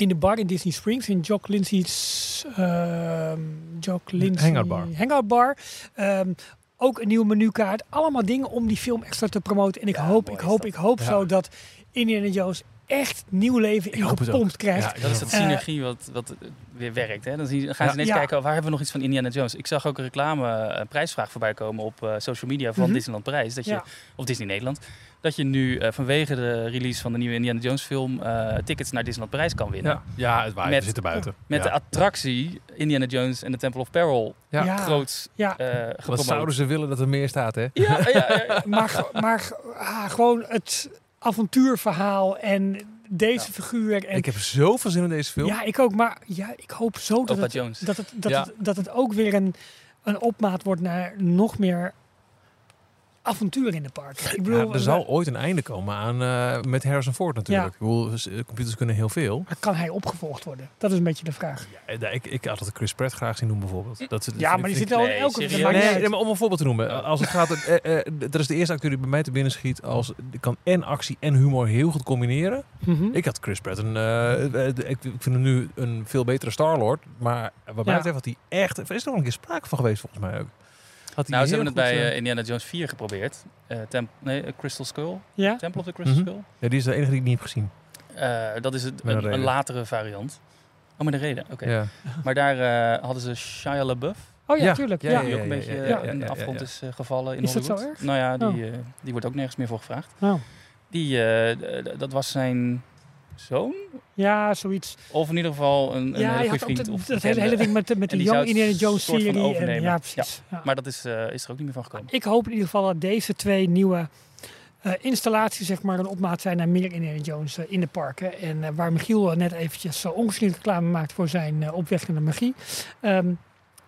C: in de bar in Disney Springs, in Jock Lindsay's... ehm Jock Lindsay...
B: Hangout Bar.
C: Hangout Bar. ehm, ook een nieuwe menukaart. Allemaal dingen om die film extra te promoten. En ik
D: Ja,
C: hoop, ik hoop, ik hoop
B: Ja.
C: zo dat Indiana Jones echt nieuw leven ingepompt
B: ook.
C: krijgt.
B: Ja,
D: Dat is dat
C: Eh,
D: synergie wat, wat weer werkt. Hè? Dan, gaan ze
C: Ja.
D: ineens
C: Ja.
D: kijken, oh, waar hebben we nog iets van Indiana Jones? Ik zag ook een reclame, eh, een prijsvraag voorbij komen op eh, social media van
C: Mhm.
D: Disneyland Parijs. Dat je,
C: Ja.
D: Of Disney Nederland. Dat je nu eh, vanwege de release van de nieuwe Indiana Jones film eh, tickets naar Disneyland Parijs kan winnen.
B: Ja, ja het waait.
D: Met-
B: we zitten buiten.
D: Met
B: ja.
D: de attractie Indiana Jones en de Temple of Peril
B: Ja.
D: Groots
C: Ja,
D: eh
B: Wat zouden ze willen dat er meer staat, hè?
D: Ja, ja, ja, ja. [laughs]
C: maar, maar ah, gewoon het avontuurverhaal en deze
D: Ja.
C: figuur. En,
B: Ik heb zoveel zin in deze film.
C: ja, ik ook. Maar ja, ik hoop zo dat
D: Opa
C: het,
D: Jones.
C: dat, het, dat,
B: Ja.
C: het, dat het ook weer een, een opmaat wordt naar nog meer avontuur in de parken. Ik bedoel,
B: Ja, er zal ooit een einde komen aan eh, met Harrison Ford natuurlijk. Ik bedoel, eh, computers kunnen heel veel.
C: maar kan hij opgevolgd worden? Dat is een beetje de vraag.
B: Ja, eh, ik, ik had het Chris Pratt graag zien doen bijvoorbeeld. Dat,
C: Ja, maar die zit al in elke
B: Nee, maar om een voorbeeld te noemen. Als het gaat, eh, eh, dat is de eerste acteur die bij mij te binnen schiet. Als die kan en actie en humor heel goed combineren.
C: Mhm.
B: Ik had Chris Pratt een, eh, eh, ik, vind hem nu een veel betere Star Lord. Maar wat mij betreft had hij echt. Er is er nog een keer sprake van geweest volgens mij ook. Had
D: Nou, ze hebben het bij
B: eh,
D: eh, Indiana Jones 4 geprobeerd. Eh, Temp- nee, Crystal Skull.
C: Ja?
D: Temple of the Crystal
B: Mhm.
D: Skull.
B: ja, die is de enige die ik niet heb gezien.
D: Eh, dat is het,
B: een
D: een, latere variant. Oh, met een reden. Oké.
B: Ja.
D: Maar daar eh, hadden ze Shia LaBeouf.
C: Oh ja,
B: Ja,
C: tuurlijk.
B: ja,
C: Ja,
D: die
B: ja,
D: ook een beetje
B: ja, ja,
D: in de
B: ja,
D: afgrond
B: ja.
D: is gevallen in
C: Is dat zo
D: Hollywood.
C: erg?
D: Nou ja, die,
C: Oh.
D: die wordt ook nergens meer voor gevraagd.
C: Oh.
D: Die, eh, dat was zijn zoon?
C: ja zoiets.
D: Of in ieder geval een, een
C: ja,
D: hele vriend.
C: dat,
D: of
C: dat hele, hele ding met, met die
D: die
C: Young Indiana Jones serie. En,
D: overnemen.
C: ja, precies. Ja.
D: Maar dat is, eh, is er ook niet meer van gekomen.
C: Ik hoop in ieder geval dat deze twee nieuwe eh, installaties zeg maar, een opmaat zijn naar meer Indiana Jones eh, in de parken. En eh, waar Michiel eh, net eventjes zo ongeschreven reclame maakt voor zijn eh, op weg naar de magie. Ehm,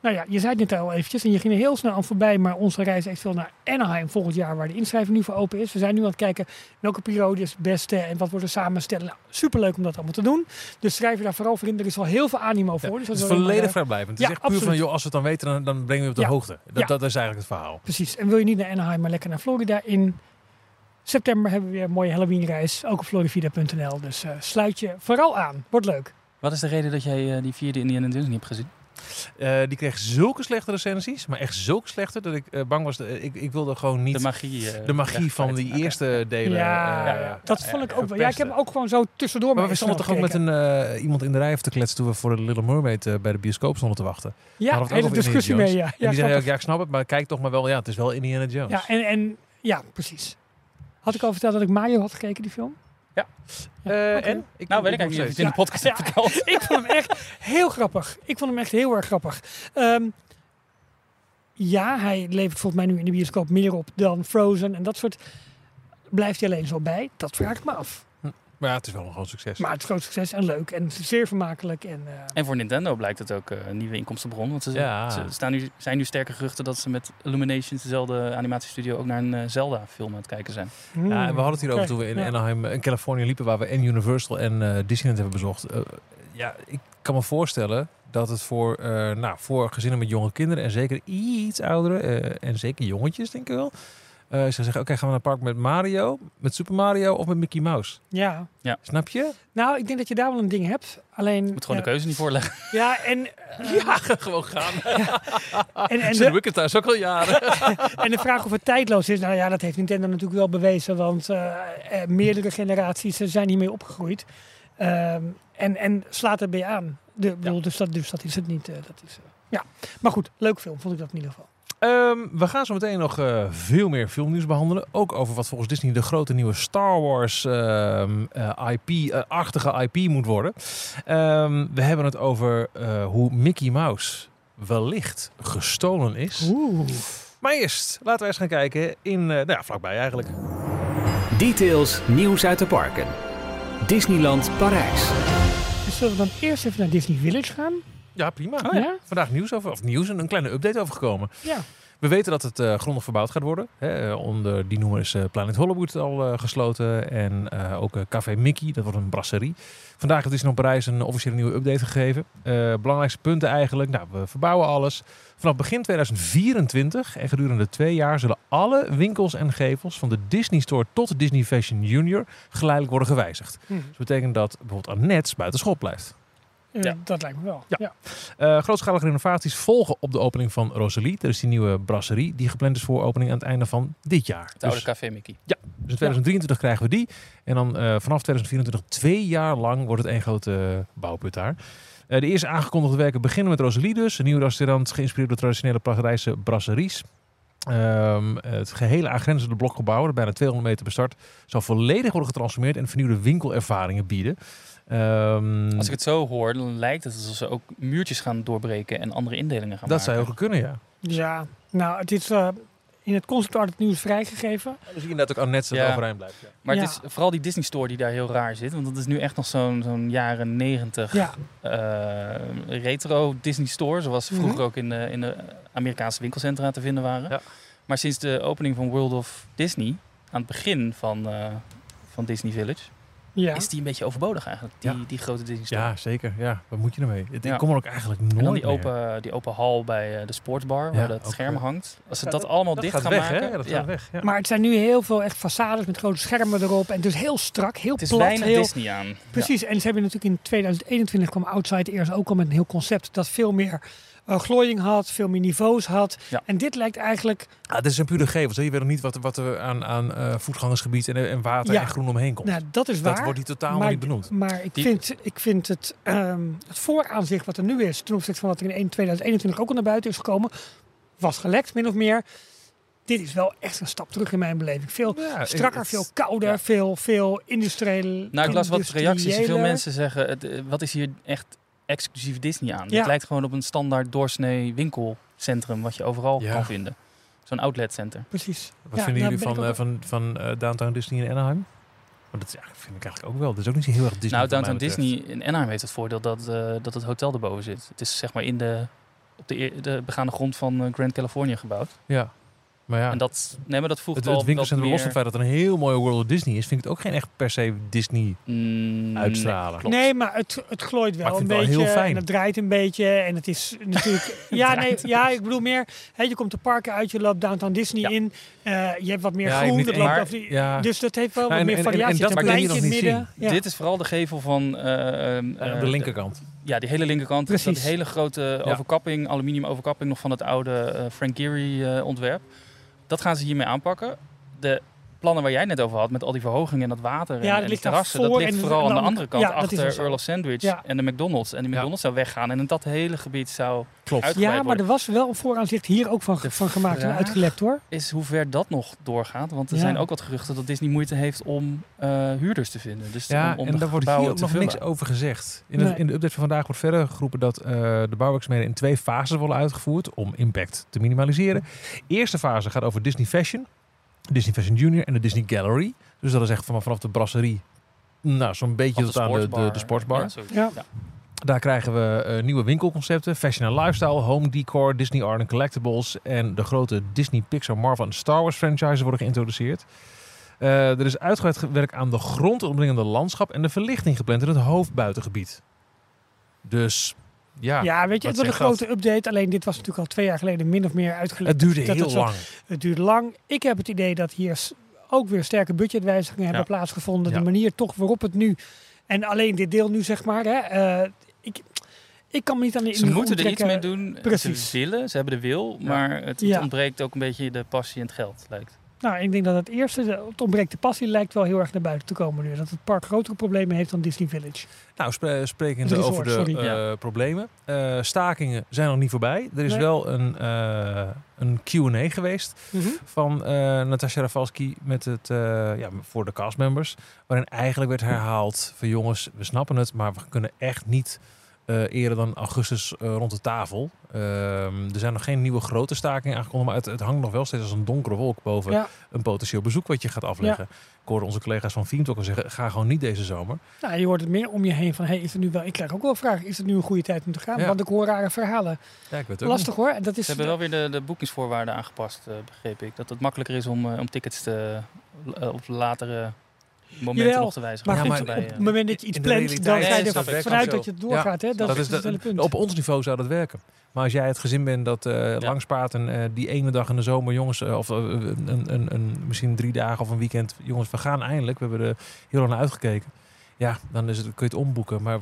C: nou ja, je zei het net al eventjes en je ging er heel snel aan voorbij. Maar onze reis echt veel naar Anaheim volgend jaar, waar de inschrijving nu voor open is. We zijn nu aan het kijken welke periode is het beste en wat er samenstellen. Nou, superleuk om dat allemaal te doen. Dus schrijf je daar vooral voor in. Er is al heel veel animo voor.
B: Ja,
C: dus
B: het
C: dat
B: is
C: alleen maar,
B: volledig
C: eh,
B: vrijblijvend. Het
C: ja,
B: is echt puur van,
C: absoluut.
B: joh, als we het dan weten, dan, dan brengen we je op de
C: Ja.
B: hoogte. Dat,
C: Ja.
B: dat is eigenlijk het verhaal.
C: Precies. En wil je niet naar Anaheim, maar lekker naar Florida in september hebben we weer een mooie Halloween-reis. Ook op florivida.nl. Dus eh, sluit je vooral aan. Wordt leuk.
D: Wat is de reden dat jij eh, die vierde Indiana Jones niet hebt gezien?
B: Eh, die kreeg zulke slechte recensies, maar echt zulke slechte, dat ik eh, bang was. eh, ik, ik wilde gewoon niet
D: De magie. eh,
B: de magie van die eerste delen.
C: Ja,
D: ja, ja.
C: Dat vond ik
D: ja,
C: ook wel. Ja, ik heb hem ook gewoon zo tussendoor
B: Maar we stonden toch ook met een, eh, iemand in de rij even te kletsen toen we voor de Little Mermaid bij de bioscoop stonden te wachten.
C: Ja,
B: het
C: hele discussie mee. Ja,
B: en
C: ja,
B: die zei ook, ja ik snap het, maar kijk toch maar wel, ja het is wel Indiana Jones.
C: ja, en, en ja, precies. Had ik al verteld dat ik Mario had gekeken, die film?
D: Ja.
B: Eh, en? Ik,
D: Nou, weet ik eigenlijk niet of het in de podcast
C: Ja. [laughs] ik vond hem echt heel grappig. Ik vond hem echt heel erg grappig. Ehm, ja, hij levert volgens mij nu in de bioscoop meer op dan Frozen en dat soort. Blijft hij alleen zo bij? Dat vraag ik me af.
B: Maar ja, het is wel een groot succes.
C: Maar het is groot succes en leuk en zeer vermakelijk. En, eh,
D: En voor Nintendo blijkt het ook eh, een nieuwe inkomstenbron. Want ze,
B: Ja.
D: ze staan nu, zijn nu sterke geruchten dat ze met Illuminations, dezelfde animatiestudio, ook naar een eh, Zelda-film aan het kijken zijn.
B: Ja, en we hadden het hier over toen we in
C: ja.
B: Anaheim in Californië liepen, waar we en Universal en eh, Disneyland hebben bezocht. Eh, ja, ik kan me voorstellen dat het voor, eh, nou, voor gezinnen met jonge kinderen en zeker iets ouderen eh, en zeker jongetjes, denk ik wel. Eh ze zeggen, oké, gaan we naar het park met Mario, met Super Mario of met Mickey Mouse?
C: Ja.
B: Snap je?
C: Nou, ik denk dat je daar wel een ding hebt. Alleen.
D: Je moet gewoon
C: eh,
D: de keuze niet voorleggen. [laughs]
C: Ja, en, [laughs]
B: Ja, gewoon gaan. [laughs]
C: en, en,
B: Ze
C: de,
B: doe ik het thuis ook al jaren.
C: en de vraag of het tijdloos is, nou ja, dat heeft Nintendo natuurlijk wel bewezen. Want eh, eh, meerdere generaties eh, zijn hiermee opgegroeid. Ehm, en, en slaat erbij aan. De, bedoel, dus, dat, dus dat is het niet. eh, dat is, eh, ja. Maar goed, leuk film vond ik dat in ieder geval.
B: Ehm, we gaan zo meteen nog eh, veel meer filmnieuws behandelen. Ook over wat volgens Disney de grote nieuwe Star Wars ehm, eh, IP-achtige IP moet worden. Ehm, we hebben het over eh, hoe Mickey Mouse wellicht gestolen is.
C: Oeh.
B: Maar eerst, laten we eens gaan kijken in, eh, nou ja, vlakbij eigenlijk.
A: Details nieuws uit de parken. Disneyland Parijs.
C: Dus zullen we dan eerst even naar Disney Village gaan?
B: Ja, prima.
C: ja.
B: Vandaag nieuws over, of nieuws, een kleine update overgekomen.
C: Ja.
B: We weten dat het eh, grondig verbouwd gaat worden. Hè, eh, onder die noemer is eh, Planet Hollywood al gesloten. En ook Café Mickey, dat wordt een brasserie. Vandaag heeft Disneyland Parijs een officiële nieuwe update gegeven. Belangrijkste punten eigenlijk. Nou, we verbouwen alles. Vanaf begin 2024 en gedurende twee jaar zullen alle winkels en gevels van de Disney Store tot Disney Fashion Junior geleidelijk worden gewijzigd.
C: Hm.
B: Dat betekent dat bijvoorbeeld Annette buiten school blijft.
D: Ja.
C: Dat lijkt me wel.
B: Ja.
C: Ja.
B: Eh, grootschalige renovaties volgen op de opening van Rosalie. Dat is die nieuwe brasserie die gepland is voor opening aan het einde van dit jaar.
D: Het oude
B: Dus
D: café Mickey.
B: Dus in 2023 krijgen we die. En dan eh, vanaf 2024 twee jaar lang wordt het één grote eh, bouwput daar. De eerste aangekondigde werken beginnen met Rosalie dus. Een nieuw restaurant geïnspireerd door traditionele Pragerijse brasseries. Ehm, het gehele aangrenzende blokgebouw, dat bijna 200 meter bestart, zal volledig worden getransformeerd en vernieuwde winkelervaringen bieden. Ehm,
D: Als ik het zo hoor, dan lijkt het alsof ze ook muurtjes gaan doorbreken en andere indelingen gaan
B: dat
D: maken.
B: zou heel goed kunnen, ja.
C: Ja, nou, het is eh, in het concept art het nieuws vrijgegeven.
B: Zie je inderdaad ook Annette dat
D: Ja.
B: overeind blijft. Ja.
D: Maar
C: Ja.
D: het is vooral die Disney Store die daar heel raar zit. Want dat is nu echt nog zo'n zo'n jaren negentig
C: Ja,
D: eh, retro Disney Store. Zoals ze vroeger
C: Mhm.
D: ook in de, in de Amerikaanse winkelcentra te vinden waren.
B: Ja.
D: Maar sinds de opening van World of Disney, aan het begin van, eh, van Disney Village,
C: ja.
D: is die een beetje overbodig eigenlijk. Die,
B: Ja.
D: die grote Disney Store.
B: ja, zeker. Ja, wat moet je ermee? Het-
D: Ja.
B: Ik kom er ook eigenlijk nooit
D: En dan die
B: meer.
D: open, die open hal bij eh, de sportsbar, waar
B: Ja,
D: dat scherm hangt. Als ze dat allemaal
B: dat
D: dicht
B: gaat
D: gaan
B: weg,
D: maken.
B: Hè? Ja, dat
D: ja.
B: gaat weg. Ja.
C: Maar het zijn nu heel veel echt façades met grote schermen erop. En is heel strak, heel
D: Het is
C: plat. heel,
D: Disney aan.
C: Precies, en ze hebben natuurlijk in 2021 kwam Outside eerst ook al met een heel concept dat veel meer eh, glooiing had, veel meer niveaus had.
D: Ja.
C: En dit lijkt eigenlijk,
B: Ah, het is een pure gevels. hè. Je weet nog niet wat, wat er aan, aan eh, voetgangersgebied en, en water
C: Ja.
B: en groen omheen komt.
C: nou dat is waar.
B: dat wordt hier totaal
C: maar,
B: niet benoemd.
C: Maar ik
D: Die-
C: vind, ik vind het, ehm, het vooraanzicht wat er nu is, ten opzichte van wat er in 2021 ook al naar buiten is gekomen, was gelekt, min of meer. Dit is wel echt een stap terug in mijn beleving. Veel
B: Ja,
C: strakker, veel kouder,
D: ja.
C: veel, veel industrieel.
D: Nou, ik las wat reacties. Veel mensen zeggen, het, eh, wat is hier echt exclusief Disney aan?
C: Ja.
D: Het lijkt gewoon op een standaard doorsnee winkelcentrum wat je overal
B: Ja.
D: kan vinden. Zo'n outletcenter.
C: Precies.
B: Wat
C: Ja,
B: vinden jullie van, eh,
C: ook-
B: van, van eh, Downtown Disney in Anaheim? Want dat is, ja, vind ik eigenlijk ook wel. Dat is ook niet zo heel erg Disney.
D: nou, Downtown. Disney in Anaheim heeft het voordeel dat, eh, dat het hotel erboven zit. Het is zeg maar in de, op de, de begaande grond van Grand California gebouwd.
B: Ja, maar ja.
D: En dat, nee, maar dat voegt
B: het,
D: al
B: het winkelcentrum, los van het feit dat het een heel mooie World of Disney is, vind ik het ook geen echt per se Disney
D: Mm,
B: uitstralen.
C: Nee, maar het, het glooit wel
B: Maar ik
C: een
B: het wel
C: beetje.
B: heel fijn.
C: En het draait een beetje. En het is [laughs] natuurlijk. ja, nee, ja, ik bedoel meer. Hè, je komt de parken uit, je loopt Downtown Disney
D: Ja.
C: in. eh, je hebt wat meer
B: Ja,
C: groen.
B: niet
C: Dat
B: één-
C: loopt
D: maar-
C: over die-
B: ja.
C: Dus dat heeft wel
B: Nou,
C: wat
B: en-
C: meer
B: en- en-
C: variatie.
B: en dat
C: in het midden.
D: Dit is vooral de gevel van... eh, ehm,
B: Eh, de linkerkant.
D: Ja, die hele linkerkant.
C: Precies.
D: Dat hele grote
B: Ja.
D: overkapping, aluminium overkapping nog van het oude Frank Gehry eh, ontwerp. Dat gaan ze hiermee aanpakken. De plannen waar jij net over had, met al die verhogingen en dat water en,
C: Ja, dat
D: en die terrassen, dat ligt vooral
C: aan
D: aan
C: de
D: de andere kant,
C: ja,
D: achter
C: zo.
D: Earl of Sandwich
C: Ja.
D: en de McDonald's. En die
B: Ja.
D: McDonald's zou weggaan en dat hele gebied zou
B: Klopt.
D: uitgebreid
C: Ja, maar
D: worden.
C: er was wel een vooraanzicht hier ook van,
D: De
C: van gemaakt en uitgelekt hoor.
D: Is hoe ver dat nog doorgaat, want er
C: Ja.
D: zijn ook wat geruchten dat Disney moeite heeft om eh, huurders te vinden. Dus
B: Ja,
D: om, om
B: en daar wordt hier ook nog
D: vullen.
B: niks over gezegd. In, het- in de update van vandaag wordt verder geroepen dat eh, de bouwwerkzaamheden in twee fases worden uitgevoerd om impact te minimaliseren. Eerste fase gaat over Disney Fashion, Disney Fashion Junior en de Disney Gallery. Dus dat is echt vanaf, vanaf de brasserie, nou zo'n beetje tot aan de, de, de sportsbar.
D: Ja.
B: Daar krijgen we eh, nieuwe winkelconcepten, fashion en lifestyle, home decor, Disney art en collectibles en de grote Disney, Pixar, Marvel en Star Wars franchises worden geïntroduceerd. Eh, er is uitgebreid werk aan de grond, het omringende landschap en de verlichting gepland in het hoofdbuitengebied. Dus ja,
C: Ja, weet je, het wordt een
B: dat?
C: grote update. Alleen dit was natuurlijk al twee jaar geleden min of meer uitgelekt.
B: het duurde
C: dat
B: heel
C: het zo-
B: lang.
C: Het duurde lang. Ik heb het idee dat hier ook weer sterke budgetwijzigingen hebben plaatsgevonden.
B: Ja.
C: De manier toch waarop het nu... En alleen dit deel nu, zeg maar. Hè, eh, ik, ik kan me niet aan de
D: Ze moeten er iets mee doen.
C: Precies.
D: Ze willen, ze hebben de wil,
B: Ja.
D: maar het, het
C: Ja.
D: ontbreekt ook een beetje de passie en het geld, lijkt.
C: Nou, ik denk dat het eerste, het ontbreekt de passie, lijkt wel heel erg naar buiten te komen nu. Dat het park grotere problemen heeft dan Disney Village.
B: Nou, spre sprekende
C: Het
B: over de
C: sorry.
B: eh,
D: Ja.
B: problemen. Eh, stakingen zijn nog niet voorbij. Er is
C: Nee.
B: wel een, eh, een Q&A geweest van eh Natasja Rafalski met het, eh, ja, voor de castmembers. Waarin eigenlijk werd herhaald van jongens, we snappen het, maar we kunnen echt niet eerder dan augustus eh, rond de tafel. Ehm, er zijn nog geen nieuwe grote stakingen aangekondigd, maar het, het hangt nog wel steeds als een donkere wolk boven
C: Ja.
B: een potentieel bezoek wat je gaat afleggen. Ik hoorde onze collega's van Fiend ook al zeggen, ga gewoon niet deze zomer.
C: Nou, je hoort het meer om je heen van, hey, is het nu wel... Ik krijg ook wel vragen, is het nu een goede tijd om te gaan?
B: Ja.
C: Want ik hoor rare verhalen.
B: Ja, ik weet het ook
C: Lastig hoor. En Dat
D: Ze
C: is,
D: hebben wel weer de, de boekingsvoorwaarden aangepast, eh, begreep ik. Dat het makkelijker is om, eh, om tickets te, eh, op latere momenten
C: Jawel,
D: nog te wijzigen.
C: maar
B: Ja, maar
C: op het
D: eh,
C: moment dat je iets plant, dan ga je er vanuit dat je het doorgaat. hè? Dat,
B: dat
C: is het hele punt.
B: Op ons niveau zou dat werken. Maar als jij het gezin bent dat eh lang spaart en eh, die ene dag in de zomer, jongens, eh, of eh, een, een, een, misschien drie dagen of een weekend, jongens, we gaan eindelijk. We hebben er heel lang naar uitgekeken. ja, dan is het, kun je het omboeken. Maar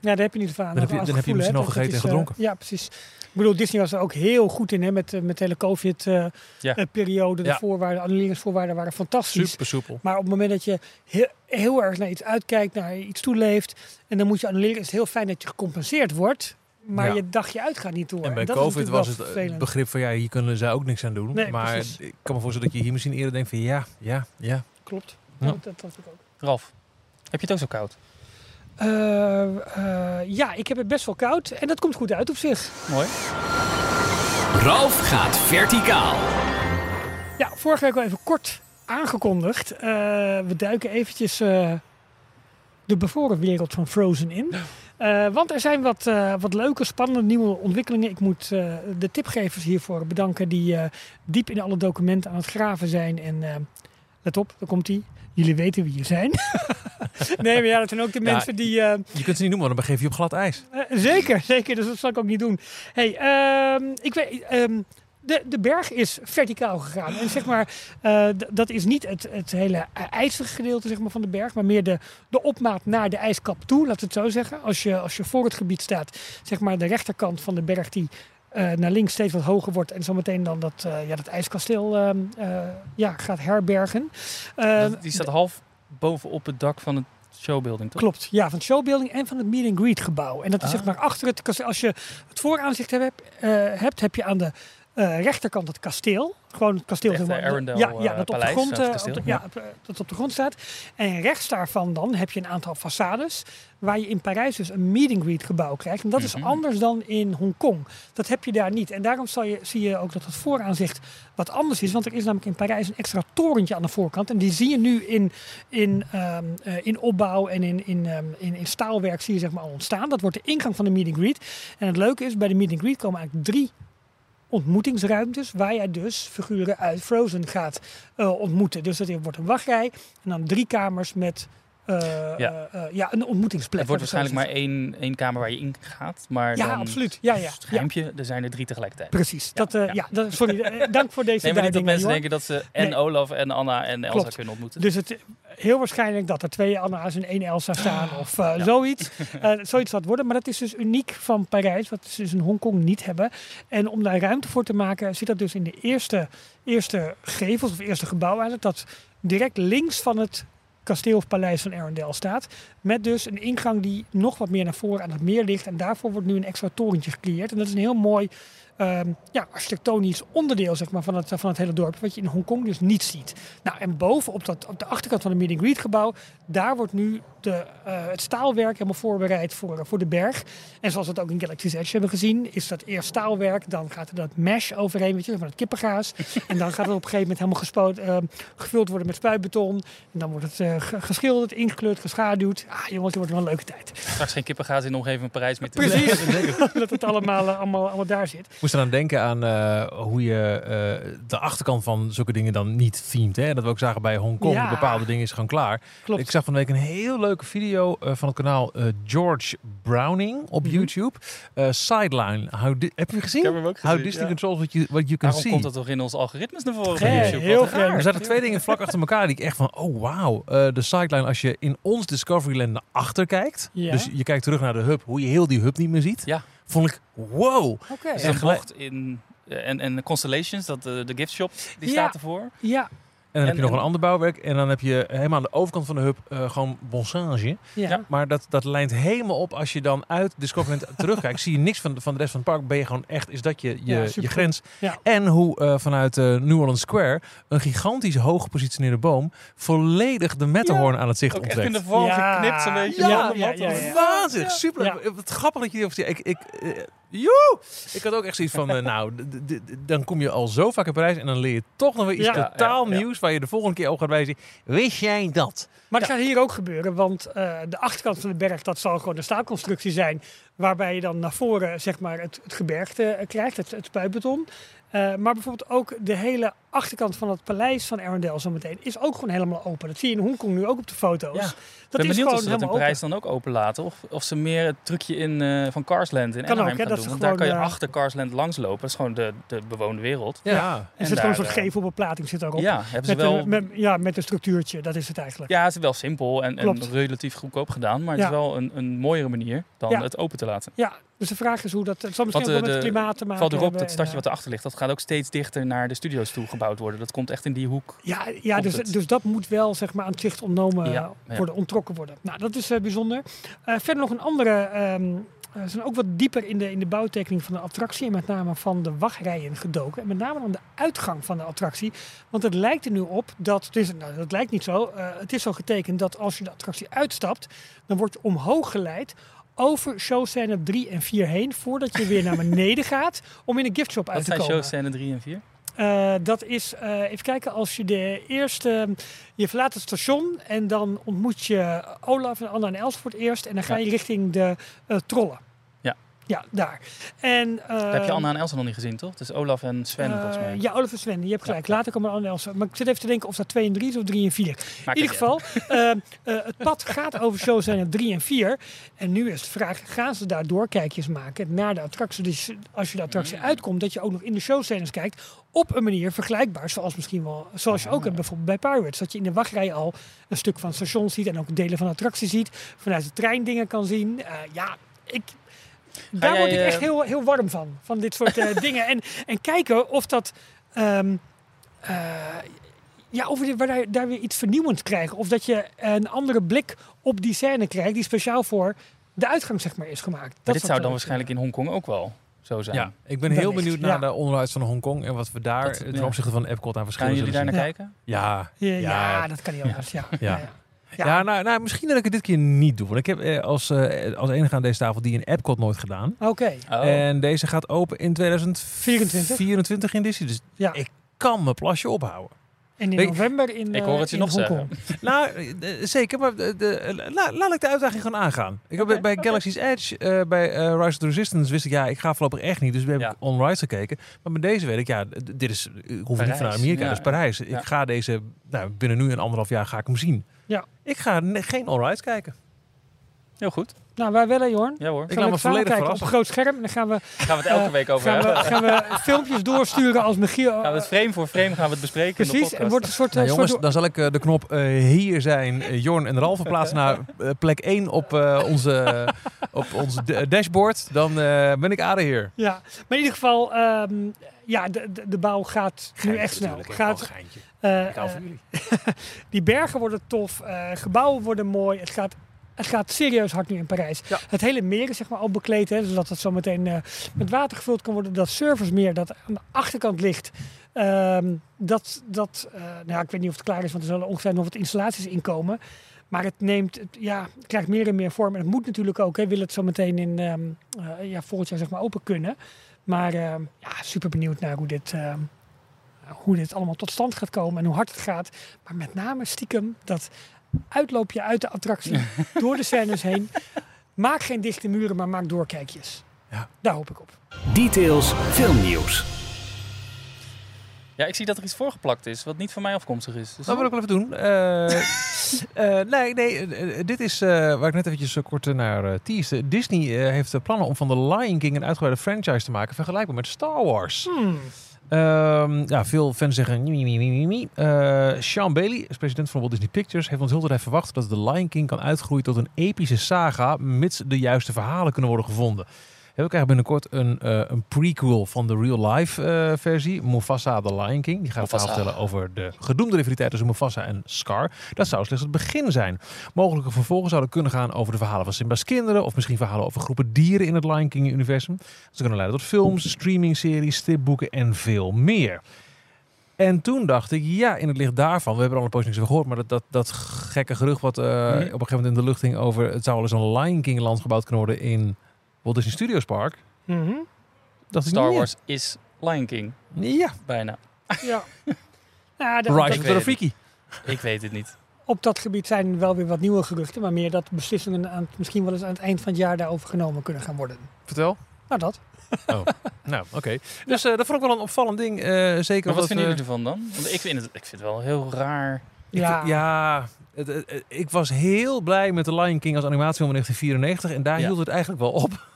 C: Ja, daar heb je niet van.
B: Dan heb je- dan heb je misschien al gegeten en gedronken.
C: ja, precies. Ik bedoel, Disney was er ook heel goed in, hè, met, eh, met de hele. COVID-periode. de
B: Ja.
C: voorwaarden, annuleringsvoorwaarden waren fantastisch.
B: super soepel.
C: Maar op het moment dat je heel, heel erg naar iets uitkijkt, naar iets toeleeft, en dan moet je annuleren, is het heel fijn dat je gecompenseerd wordt. Maar
B: Ja.
C: je dagje uit gaat niet door.
B: En bij
C: dat
B: COVID was het
C: vervelend.
B: begrip van ja, hier kunnen zij ook niks aan doen.
C: Nee,
B: maar
C: precies.
B: ik kan me voorstellen dat je hier misschien eerder denkt van ja, ja, ja.
C: Klopt.
B: Ja.
C: Dat, ik ook.
D: Ralf, heb je het ook zo koud?
C: Eh, eh, ja, ik heb het best wel koud en dat komt goed uit op zich.
D: Mooi.
A: Ralf gaat verticaal.
C: Ja, vorige week al even kort aangekondigd. Eh, we duiken eventjes eh, de bevroren wereld van Frozen in. Eh, want er zijn wat, eh, wat leuke, spannende nieuwe ontwikkelingen. Ik moet eh, de tipgevers hiervoor bedanken die eh, diep in alle documenten aan het graven zijn. En eh, let op, daar komt hij. Jullie weten wie je zijn. [laughs] nee, maar ja, dat zijn ook de
B: Ja,
C: mensen die... eh,
B: Je kunt ze niet noemen, dan begeef je op glad ijs.
C: eh, zeker, [laughs] zeker. Dus dat zal ik ook niet doen. Hey, ehm, ik weet, ehm, de, de berg is verticaal gegaan. En zeg maar, eh, dat is niet het, het hele ijzige gedeelte zeg maar, van de berg, maar meer de, de opmaat naar de ijskap toe, laat het zo zeggen. Als je, als je voor het gebied staat, zeg maar de rechterkant van de berg die eh, naar links steeds wat hoger wordt en zometeen dan dat, eh, ja, dat ijskasteel ehm, eh, ja, gaat herbergen.
D: Die staat half bovenop het dak van het showbuilding, toch?
C: Klopt, ja, van het showbuilding en van het meet and greet gebouw. En dat is
D: Ah.
C: zeg maar achter het kasteel. Als je het vooraanzicht hebt, hebt heb je aan de eh, rechterkant het kasteel. Gewoon het kasteel.
D: Het echte. Arendelle,
C: ja, ja,
D: eh,
C: dat op de grond, op de-
D: ja.
C: ja, op, dat op de grond staat. En rechts daarvan dan heb je een aantal façades waar je in Parijs dus een meet and greet gebouw krijgt. En dat is
D: Mhm.
C: anders dan in Hongkong. Dat heb je daar niet. En daarom zal je, zie je ook dat het vooraanzicht wat anders is. Want er is namelijk in Parijs een extra torentje aan de voorkant. En die zie je nu in, in, ehm, eh, in opbouw en in, in, ehm, in, in staalwerk zie je zeg maar al ontstaan. Dat wordt de ingang van de meet and greet. En het leuke is, bij de meet and greet komen eigenlijk drie ontmoetingsruimtes waar jij dus figuren uit Frozen gaat eh, ontmoeten. Dus dat wordt een wachtrij en dan drie kamers met eh,
D: Ja.
C: eh, eh, ja, een ontmoetingsplek.
D: Het wordt waarschijnlijk maar één, één kamer waar je in gaat. Maar.
C: Ja,
D: dan,
C: absoluut. Ja, ja,
D: er zijn er drie tegelijkertijd.
C: Precies. Dat,
D: ja.
C: dat, sorry, dank voor deze
D: Nee, maar niet dat mensen denken dat ze en
C: Nee.
D: Olaf en Anna en Elsa
C: Klopt.
D: kunnen ontmoeten.
C: Dus het heel waarschijnlijk dat er twee Anna's en één Elsa staan of eh, zoiets. [laughs] Zoiets gaat worden. Maar dat is dus uniek van Parijs, wat ze dus in Hongkong niet hebben. En om daar ruimte voor te maken, zit dat dus in de eerste, eerste gevels of eerste gebouw eigenlijk. Dat direct links van het kasteel of paleis van Arendelle staat. Met dus een ingang die nog wat meer naar voren aan het meer ligt. En daarvoor wordt nu een extra torentje gecreëerd. En dat is een heel mooi ehm, ja, architectonisch onderdeel zeg maar, van, het, van het hele dorp. Wat je in Hongkong dus niet ziet. Nou, en boven op, dat, op de achterkant van het Meet and Greet gebouw, daar wordt nu de, eh, het staalwerk helemaal voorbereid voor, eh, voor de berg. En zoals we het ook in Galaxy's Edge hebben gezien, is dat eerst staalwerk, dan gaat er dat mesh overheen, weet je, van het kippengaas. [laughs] en dan gaat het op een gegeven moment helemaal gespoot, eh, gevuld worden met spuitbeton. En dan wordt het eh, ge- geschilderd, ingekleurd, geschaduwd. Ah, jongens, het wordt wel een leuke tijd.
D: Straks geen kippengaas in de omgeving van Parijs meer te
C: Precies, [laughs] [laughs] dat het allemaal, allemaal, allemaal daar zit.
B: Moest eraan denken aan eh, hoe je eh, de achterkant van zulke dingen dan niet themed. Hè? Dat we ook zagen bij Hongkong.
C: Ja.
B: Bepaalde dingen is gewoon klaar.
C: Klopt.
B: Ik zag van de week een heel leuke video eh, van het kanaal eh, George Browning op
C: Mhm.
B: YouTube. Eh, Sideline. How Di- heb je gezien?
D: Ik heb hem ook
B: How
D: gezien,
B: Disney
D: ja.
B: controls what you, what you can
D: Waarom
B: see.
D: komt dat toch in ons algoritmes naar voren?
C: Hey,
D: YouTube?
C: heel
D: raar.
B: Er zaten twee dingen vlak achter elkaar die ik echt van, oh wauw. Eh, de sideline, als je in ons Discoveryland naar achter kijkt.
C: Ja.
B: Dus je kijkt terug naar de hub, hoe je heel die hub niet meer ziet.
D: Ja.
B: Vond ik, wow.
C: Oké.
D: Er een
B: gelijk-
D: bocht in... eh, En, en Constellations, dat, eh, de gift shop, die
C: Ja.
D: staat ervoor.
C: Ja,
B: En dan heb je nog
D: en-
B: een ander bouwwerk. En dan heb je helemaal aan de overkant van de hub eh, gewoon bonsage.
C: ja.
D: Ja.
B: Maar dat, dat lijnt helemaal op als je dan uit Discoveryland [laughs] terugkijkt. Zie je niks van, van de rest van het park. Ben je gewoon echt, is dat je, je,
C: Ja,
B: je grens.
C: Ja.
B: En hoe eh, vanuit eh, New Orleans Square een gigantisch hoog gepositioneerde boom volledig de Matterhorn aan het zicht
D: Ook
B: onttrekt.
D: in de vorm
C: Ja.
D: geknipt, een beetje.
C: Ja,
D: van de
C: ja,
D: mat.
C: ja, ja.
B: Waanzinnig, super.
C: Ja.
B: Wat grappig dat je die over Ik, ik, joe! ik had ook echt zoiets van, eh, nou, dan kom je al zo vaak in Parijs en dan leer je toch nog weer iets
C: Ja.
B: totaal
D: Ja, ja.
B: nieuws waar je de volgende keer ook gaat wijzen. Wist jij dat?
C: Maar dat gaat hier ook gebeuren, want eh, de achterkant van de berg, dat zal gewoon een staalconstructie zijn, waarbij je dan naar voren zeg maar het, het gebergte eh, krijgt, het, het spuitbeton. Eh, maar bijvoorbeeld ook de hele achterkant van het paleis van Arendelle zometeen is ook gewoon helemaal open. Dat zie je in Hongkong nu ook op de foto's.
D: Ja.
C: Dat
D: ben
C: is
D: benieuwd
C: gewoon
D: of ze dat in Parijs
C: open.
D: dan ook open laten. Of, of ze meer het trucje in, eh, van Carsland in
C: Kan ook,
D: Anaheim
C: hè,
D: gaan
C: dat
D: doen. Want daar kan je
C: eh,
D: achter Carsland langslopen. Dat is gewoon de, de bewoonde wereld.
B: Ja.
C: Er
D: En
C: zit gewoon een soort gevelbeplating zit erop.
D: Ja, hebben ze
C: met,
D: wel...
C: een, met, ja, met een structuurtje, dat is het eigenlijk.
D: Ja, het is wel simpel en, relatief goedkoop gedaan. Maar het
C: Ja.
D: is wel een, een mooiere manier dan
C: Ja.
D: het open te laten.
C: Ja, dus de vraag is hoe dat... Het zal misschien
D: Want,
C: ook wel
D: eh,
C: met het klimaat te maken
D: Valt erop, dat stadje wat erachter ligt, dat gaat ook steeds dichter naar de studio's toe gebouwd worden. Dat komt echt in die hoek.
C: Ja, ja dus,
D: het.
C: dus dat moet wel zeg maar, aan het zicht ontnomen
D: Ja,
C: eh,
D: ja.
C: worden, ontrokken worden. Nou, dat is eh, bijzonder. Verder nog een andere... we zijn ook wat dieper in de, in de bouwtekening van de attractie. En met name van de wachtrijen gedoken. En met name aan de uitgang van de attractie. Want het lijkt er nu op dat... Het is, nou, dat lijkt niet zo. het is zo getekend dat als je de attractie uitstapt... dan word je omhoog geleid over showscène 3 en 4 heen... voordat je weer naar [laughs] beneden gaat om in een giftshop uit te
D: zijn
C: komen.
D: showscène 3 en 4.
C: Eh, dat is, eh, even kijken, als je de eerste, je verlaat het station en dan ontmoet je Olaf en Anna en Els voor het eerst en dan ga
D: Ja.
C: je richting de eh, trollen.
D: Ja.
C: Daar. En,
D: Daar heb je
C: eh,
D: Anna en Elsa nog niet gezien, toch? Is Olaf en Sven, volgens
C: eh,
D: mij.
C: Ja, Olaf en Sven, je hebt gelijk.
D: Ja.
C: Later komen Anna en Elsa. Maar ik zit even te denken of dat 2 en 3 is of 3 en 4.
D: Maakt
C: In ieder geval, [laughs] eh, eh, het pad gaat over showscène 3 en 4. En nu is de vraag, gaan ze daar doorkijkjes maken naar de attractie? Dus als je de attractie
D: Mm.
C: uitkomt, dat je ook nog in de showscènes kijkt. Op een manier vergelijkbaar, zoals misschien wel, zoals je ook
D: Ah.
C: hebt bijvoorbeeld bij Pirates. Dat je in de wachtrij al een stuk van het station ziet en ook delen van de attractie ziet. Vanuit de trein dingen kan zien. Eh, ja, ik... Daar
D: jij,
C: word ik
D: eh,
C: echt heel, heel warm van, van dit soort eh, [laughs] dingen. En, en kijken of dat... ehm, eh, ja, of we daar, daar weer iets vernieuwends krijgen. Of dat je een andere blik op die scène krijgt die speciaal voor de uitgang zeg maar, is gemaakt. Dat
D: Maar dit zou dan waarschijnlijk in Hongkong ook wel zo zijn.
B: Ja, ik ben heel
C: Wellicht,
B: benieuwd naar
C: ja.
B: de onderuit van Hongkong en wat we daar
D: Dat-
B: ten
D: ja.
B: opzichte van Epcot aan
D: Gaan
B: verschillen
D: jullie daar
B: zullen
D: naar kijken?
B: Ja,
C: ja, Ja. dat kan niet anders. Ja.
B: Ja. Nou, nou, misschien dat ik het dit keer niet doe. Want ik heb eh, als, eh, als enige aan deze tafel die in Epcot nooit gedaan.
C: Oké.
D: Oh.
B: En deze gaat open in 2024
C: 24.
B: in Disney. Dus
C: Ja.
B: ik kan mijn plasje ophouden.
C: En in november in
D: Ik hoor het je [laughs]
C: eh,
D: nog
C: Hongkong.
B: nou, eh, zeker. Maar de, de- la- laat ik de uitdaging gewoon aangaan. Ik heb bij. Galaxy's Edge, eh, bij eh, Rise of the Resistance, wist ik, ja, ik ga voorlopig echt niet. Dus we hebben
D: Ja.
B: on-ride gekeken. Maar met deze weet ik, ja, dit is, ik hoef niet
D: Parijs,
B: naar Amerika,
D: ja.
B: dat is Parijs. Ik ga deze, nou, binnen nu en anderhalf jaar ga ik hem zien.
C: Ja.
B: Ik ga geen on-rides kijken.
D: Heel goed.
C: Nou, wij willen, Jorn.
D: Ja hoor.
B: Ik
C: Gaan
B: laat
C: we
B: me
C: samen
B: volledig
C: kijken op
B: verrassen.
C: een groot scherm. En dan gaan we,
D: Gaan we het elke
C: Eh,
D: week over
C: gaan we,
D: hebben.
C: gaan we [laughs] filmpjes doorsturen als Michiel.
D: Gaan we het frame voor frame gaan we het bespreken
C: Precies. En wordt een soort,
B: Nou,
C: eh,
B: jongens,
C: soort
B: dan zal ik eh, de knop hier zijn, Jorn en Ralf verplaatsen naar plek 1 op, eh, onze, op ons dashboard. Dan eh, ben ik aardeheer.
C: Ja, maar in ieder geval, ehm, ja, de, de, de bouw gaat nu echt snel. Gaat,
B: Ik hou
C: eh,
B: van jullie. [laughs]
C: die bergen worden tof, eh, gebouwen worden mooi. Het gaat, het gaat serieus hard nu in Parijs.
B: Ja.
C: Het hele meer is zeg maar al bekleed, hè, zodat het zo meteen eh, met water gevuld kan worden. Dat servicemeer dat aan de achterkant ligt, ehm, dat, dat eh, nou ja, ik weet niet of het klaar is, want er zullen ongeveer nog wat installaties inkomen. Maar het neemt, het, ja, het krijgt meer en meer vorm. En het moet natuurlijk ook, hè, wil het zo meteen in eh, ja, volgend jaar zeg maar open kunnen. Maar ehm, ja, super benieuwd naar hoe dit, hoe dit allemaal tot stand gaat komen en hoe hard het gaat. Maar met name stiekem dat uitloopje uit de attractie [laughs] door de scènes heen. Maak geen dichte muren, maar maak doorkijkjes.
B: Ja.
C: Daar hoop ik op.
A: Details filmnieuws.
D: Ja, ik zie dat er iets voorgeplakt is wat niet van mij afkomstig is. Dus
B: Dat wil ik wel even doen. [laughs] Eh, eh, nee, nee eh, eh, dit is eh, waar ik net eventjes eh, kort eh, naar uh, teasde. Disney eh, heeft eh, plannen om van The Lion King een uitgebreide franchise te maken, vergelijkbaar met Star Wars.
C: Hmm.
B: Ehm, ja, veel fans zeggen... Eh, Sean Bailey, president van Walt Disney Pictures... heeft ons heel tijd verwacht dat The Lion King kan uitgroeien tot een epische saga... mits de juiste verhalen kunnen worden gevonden. We krijgen binnenkort een, eh, een prequel van de real-life eh, versie. Mufasa The Lion King. Die gaat het verhaal vertellen over de gedoemde rivaliteit tussen Mufasa en Scar. Dat zou slechts het begin zijn. Mogelijke vervolgen zouden kunnen gaan over de verhalen van Simba's kinderen. Of misschien verhalen over groepen dieren in het Lion King-universum. Ze kunnen leiden tot films, streamingseries, stripboeken en veel meer. En toen dacht ik, ja, in het licht daarvan, we hebben er al een poos niks over gehoord, maar dat, dat, dat gekke gerucht wat eh, op een gegeven moment in de lucht hing over, het zou wel eens een Lion King land gebouwd kunnen worden in Walt Disney Studios Park. Dacht ik,
D: Star. Wars is Lion King,
B: Ja,
D: bijna.
C: Ja. [laughs] ja dat-
B: Rise
C: dat-
B: of the.
D: Ik weet het niet.
C: op dat gebied zijn wel weer wat nieuwe geruchten. Maar meer dat beslissingen aan, misschien wel eens aan het eind van het jaar daarover genomen kunnen gaan worden.
B: Vertel.
C: Nou, dat.
B: Oh, [laughs] nou, oké. Dus eh, dat vond ik wel een opvallend ding. eh, zeker
D: Maar wat
B: omdat,
D: vinden
B: eh,
D: jullie ervan dan? Want ik vind het, ik vind het wel heel raar.
C: Ja.
B: vind- ja het, het- het- ik was heel blij met The Lion King als animatiefilm in 1994. En daar
D: Ja.
B: hield het eigenlijk wel op. [laughs]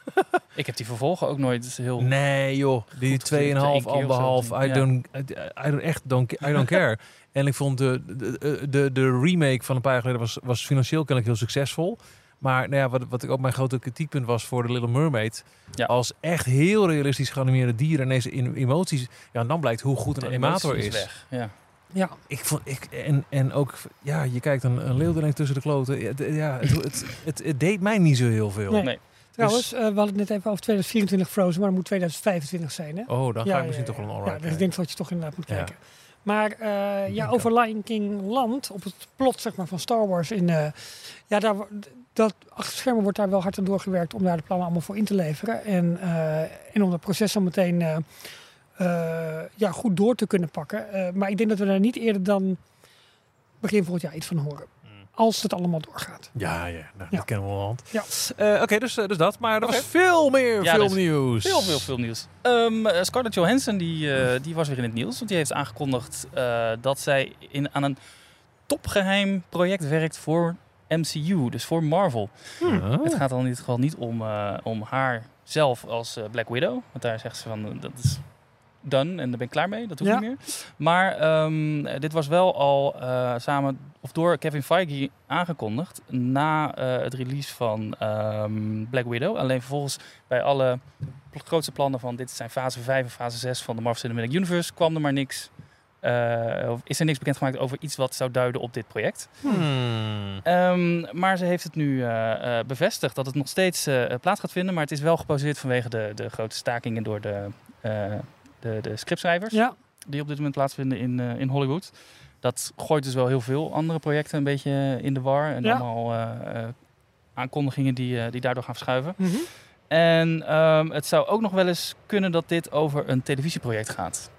D: Ik heb die vervolgen ook nooit heel...
B: Nee joh, die
D: Goed,
B: 2,5,
D: één keer of zo
B: anderhalf, I,
D: ja.
B: don't, I, I don't echt don't, I don't care. [laughs] en ik vond de, de, de, de remake van een paar jaar geleden was, was financieel kennelijk heel succesvol. Maar nou ja, wat, wat ik ook mijn grote kritiekpunt was voor The Little Mermaid.
D: Ja.
B: Als echt heel realistisch geanimeerde dieren en deze emoties. Ja, dan blijkt hoe goed een
D: de
B: animator is.
D: weg. Ja.
C: Ja,
B: Ik vond, ik, en, en ook, ja, je kijkt een, een leeuw tussen de kloten. Ja, het, [laughs] het, het, het deed mij niet zo heel veel.
C: Nee.
D: Nee.
C: trouwens, eh, we hadden het net even over 2024 Frozen, maar het moet 2025 zijn, hè?
B: Oh, dan ga
C: Ja,
B: ik misschien
C: ja,
B: toch wel een.
C: Ja, dus ik denk dat je toch inderdaad moet
B: Ja.
C: kijken. Maar eh, ja, over Lion King Land, op het plot zeg maar, van Star Wars. In, eh, ja, daar, dat, achter schermen wordt daar wel hard aan doorgewerkt om daar de plannen allemaal voor in te leveren. En, eh, en om dat proces dan meteen ja, goed door te kunnen pakken. Eh, maar ik denk dat we daar niet eerder dan begin volgend jaar iets van horen. Als het allemaal doorgaat.
B: Ja, ja, nou,
C: Ja.
B: dat kennen we wel hand.
C: Ja.
B: Eh, Oké, dus, eh, dus dat. Maar er was veel meer
D: Ja, dus
B: filmnieuws.
D: Heel veel filmnieuws. Ehm eh, Scarlett Johansson die, eh, die was weer in het nieuws. Want die heeft aangekondigd eh, dat zij in, aan een topgeheim project werkt voor MCU. Dus voor Marvel.
B: Ah.
D: Het gaat dan in dit geval niet om, eh, om haar zelf als eh, Black Widow. Want daar zegt ze van, eh, dat is done en daar ben ik klaar mee. Dat hoeft
C: Ja.
D: niet meer. Maar ehm, eh, dit was wel al eh, samen, of door Kevin Feige aangekondigd. Na eh, het release van ehm, Black Widow. Alleen vervolgens bij alle pl- grootste plannen van dit zijn fase 5 en fase 6 van de Marvel Cinematic Universe. kwam er maar niks. eh, of is er niks bekendgemaakt over iets wat zou duiden op dit project.
B: Hmm.
D: Ehm, maar ze heeft het nu eh, eh, bevestigd dat het nog steeds eh, plaats gaat vinden. Maar het is wel gepauzeerd vanwege de, de grote stakingen door de, eh, de, de scriptschrijvers.
C: Ja,
D: Die op dit moment plaatsvinden in, eh, in Hollywood. Dat gooit dus wel heel veel andere projecten een beetje in de war. En
C: Ja.
D: allemaal eh, eh, aankondigingen die, die daardoor gaan verschuiven.
C: Mhm.
D: En ehm, het zou ook nog wel eens kunnen dat dit over een televisieproject gaat.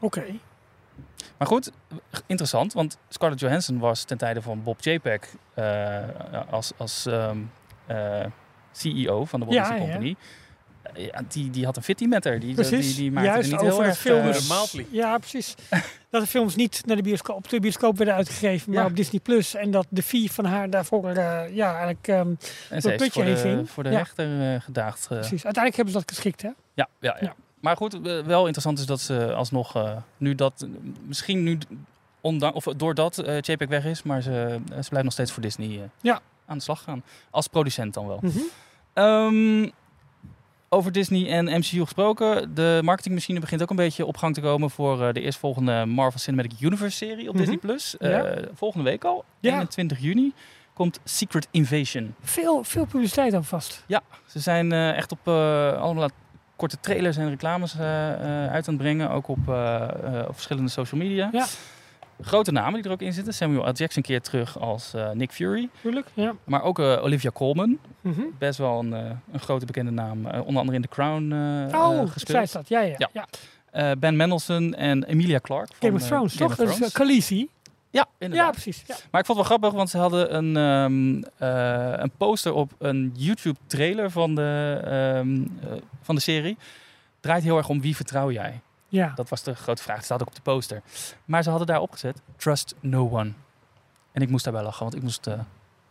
C: oké.
D: Maar goed, interessant, want Scarlett Johansson was ten tijde van Bob JPEG eh, als, als ehm, eh, CEO van de Walt
C: Ja,
D: Disney
C: ja.
D: Company. Eh, ja, die, die had een fitty met haar. Die,
C: Precies.
D: die, die maakte
C: Juist
D: er niet heel
C: over
D: erg...
C: films.
D: eh.
C: Ja, precies. [laughs] dat de films niet naar de bioscoop, op de bioscoop werden uitgegeven, maar
D: Ja.
C: op Disney Plus. En dat de fee van haar daarvoor, eh, ja, eigenlijk, ehm,
D: en
C: dat
D: ze heeft
C: putje
D: voor de, voor de
C: Ja.
D: rechter eh, gedaagd. eh.
C: precies. Uiteindelijk hebben ze dat geschikt, hè?
D: Ja, ja, ja.
C: Ja.
D: Maar goed, eh, wel interessant is dat ze alsnog eh, nu dat... Misschien nu, ondanks, of doordat eh JPEG weg is, maar ze, eh, ze blijft nog steeds voor Disney eh,
C: Ja.
D: aan de slag gaan. Als producent dan wel.
C: Mhm.
D: Ehm, over Disney en MCU gesproken. De marketingmachine begint ook een beetje op gang te komen voor eh, de eerstvolgende Marvel Cinematic Universe serie op
C: Mhm.
D: Disney Plus.
C: Ja.
D: volgende week al,
C: Ja.
D: 21 juni, komt Secret Invasion.
C: Veel, veel publiciteit aan vast.
D: Ze zijn eh, echt op eh, allemaal korte trailers en reclames eh, eh, uit aan het brengen. Ook op, eh, eh, op verschillende social media.
C: Ja.
D: Grote namen die er ook in zitten. Samuel L. Jackson keert terug als eh, Nick Fury.
C: Tuurlijk, ja.
D: Maar ook eh, Olivia Colman.
C: Mhm.
D: Best wel een, eh, een grote bekende naam. Onder andere in The Crown
C: Oh,
D: gespeeld.
C: is dat. Ja, ja.
D: Ja.
C: ja.
D: Ben Mendelsohn en Emilia Clarke.
C: Game
D: van,
C: of Thrones,
D: Game
C: toch?
D: of
C: Dat is Khaleesi.
D: Ja, inderdaad.
C: Ja, precies. Ja.
D: Maar ik vond het wel grappig, want ze hadden een, ehm, eh, een poster op een YouTube-trailer van, de, ehm, eh, van de serie. Draait heel erg om wie vertrouw jij?
C: Ja.
D: Dat was de grote vraag. Het staat ook op de poster. Maar ze hadden daar opgezet: Trust no one. En ik moest daarbij lachen, want ik moest eh,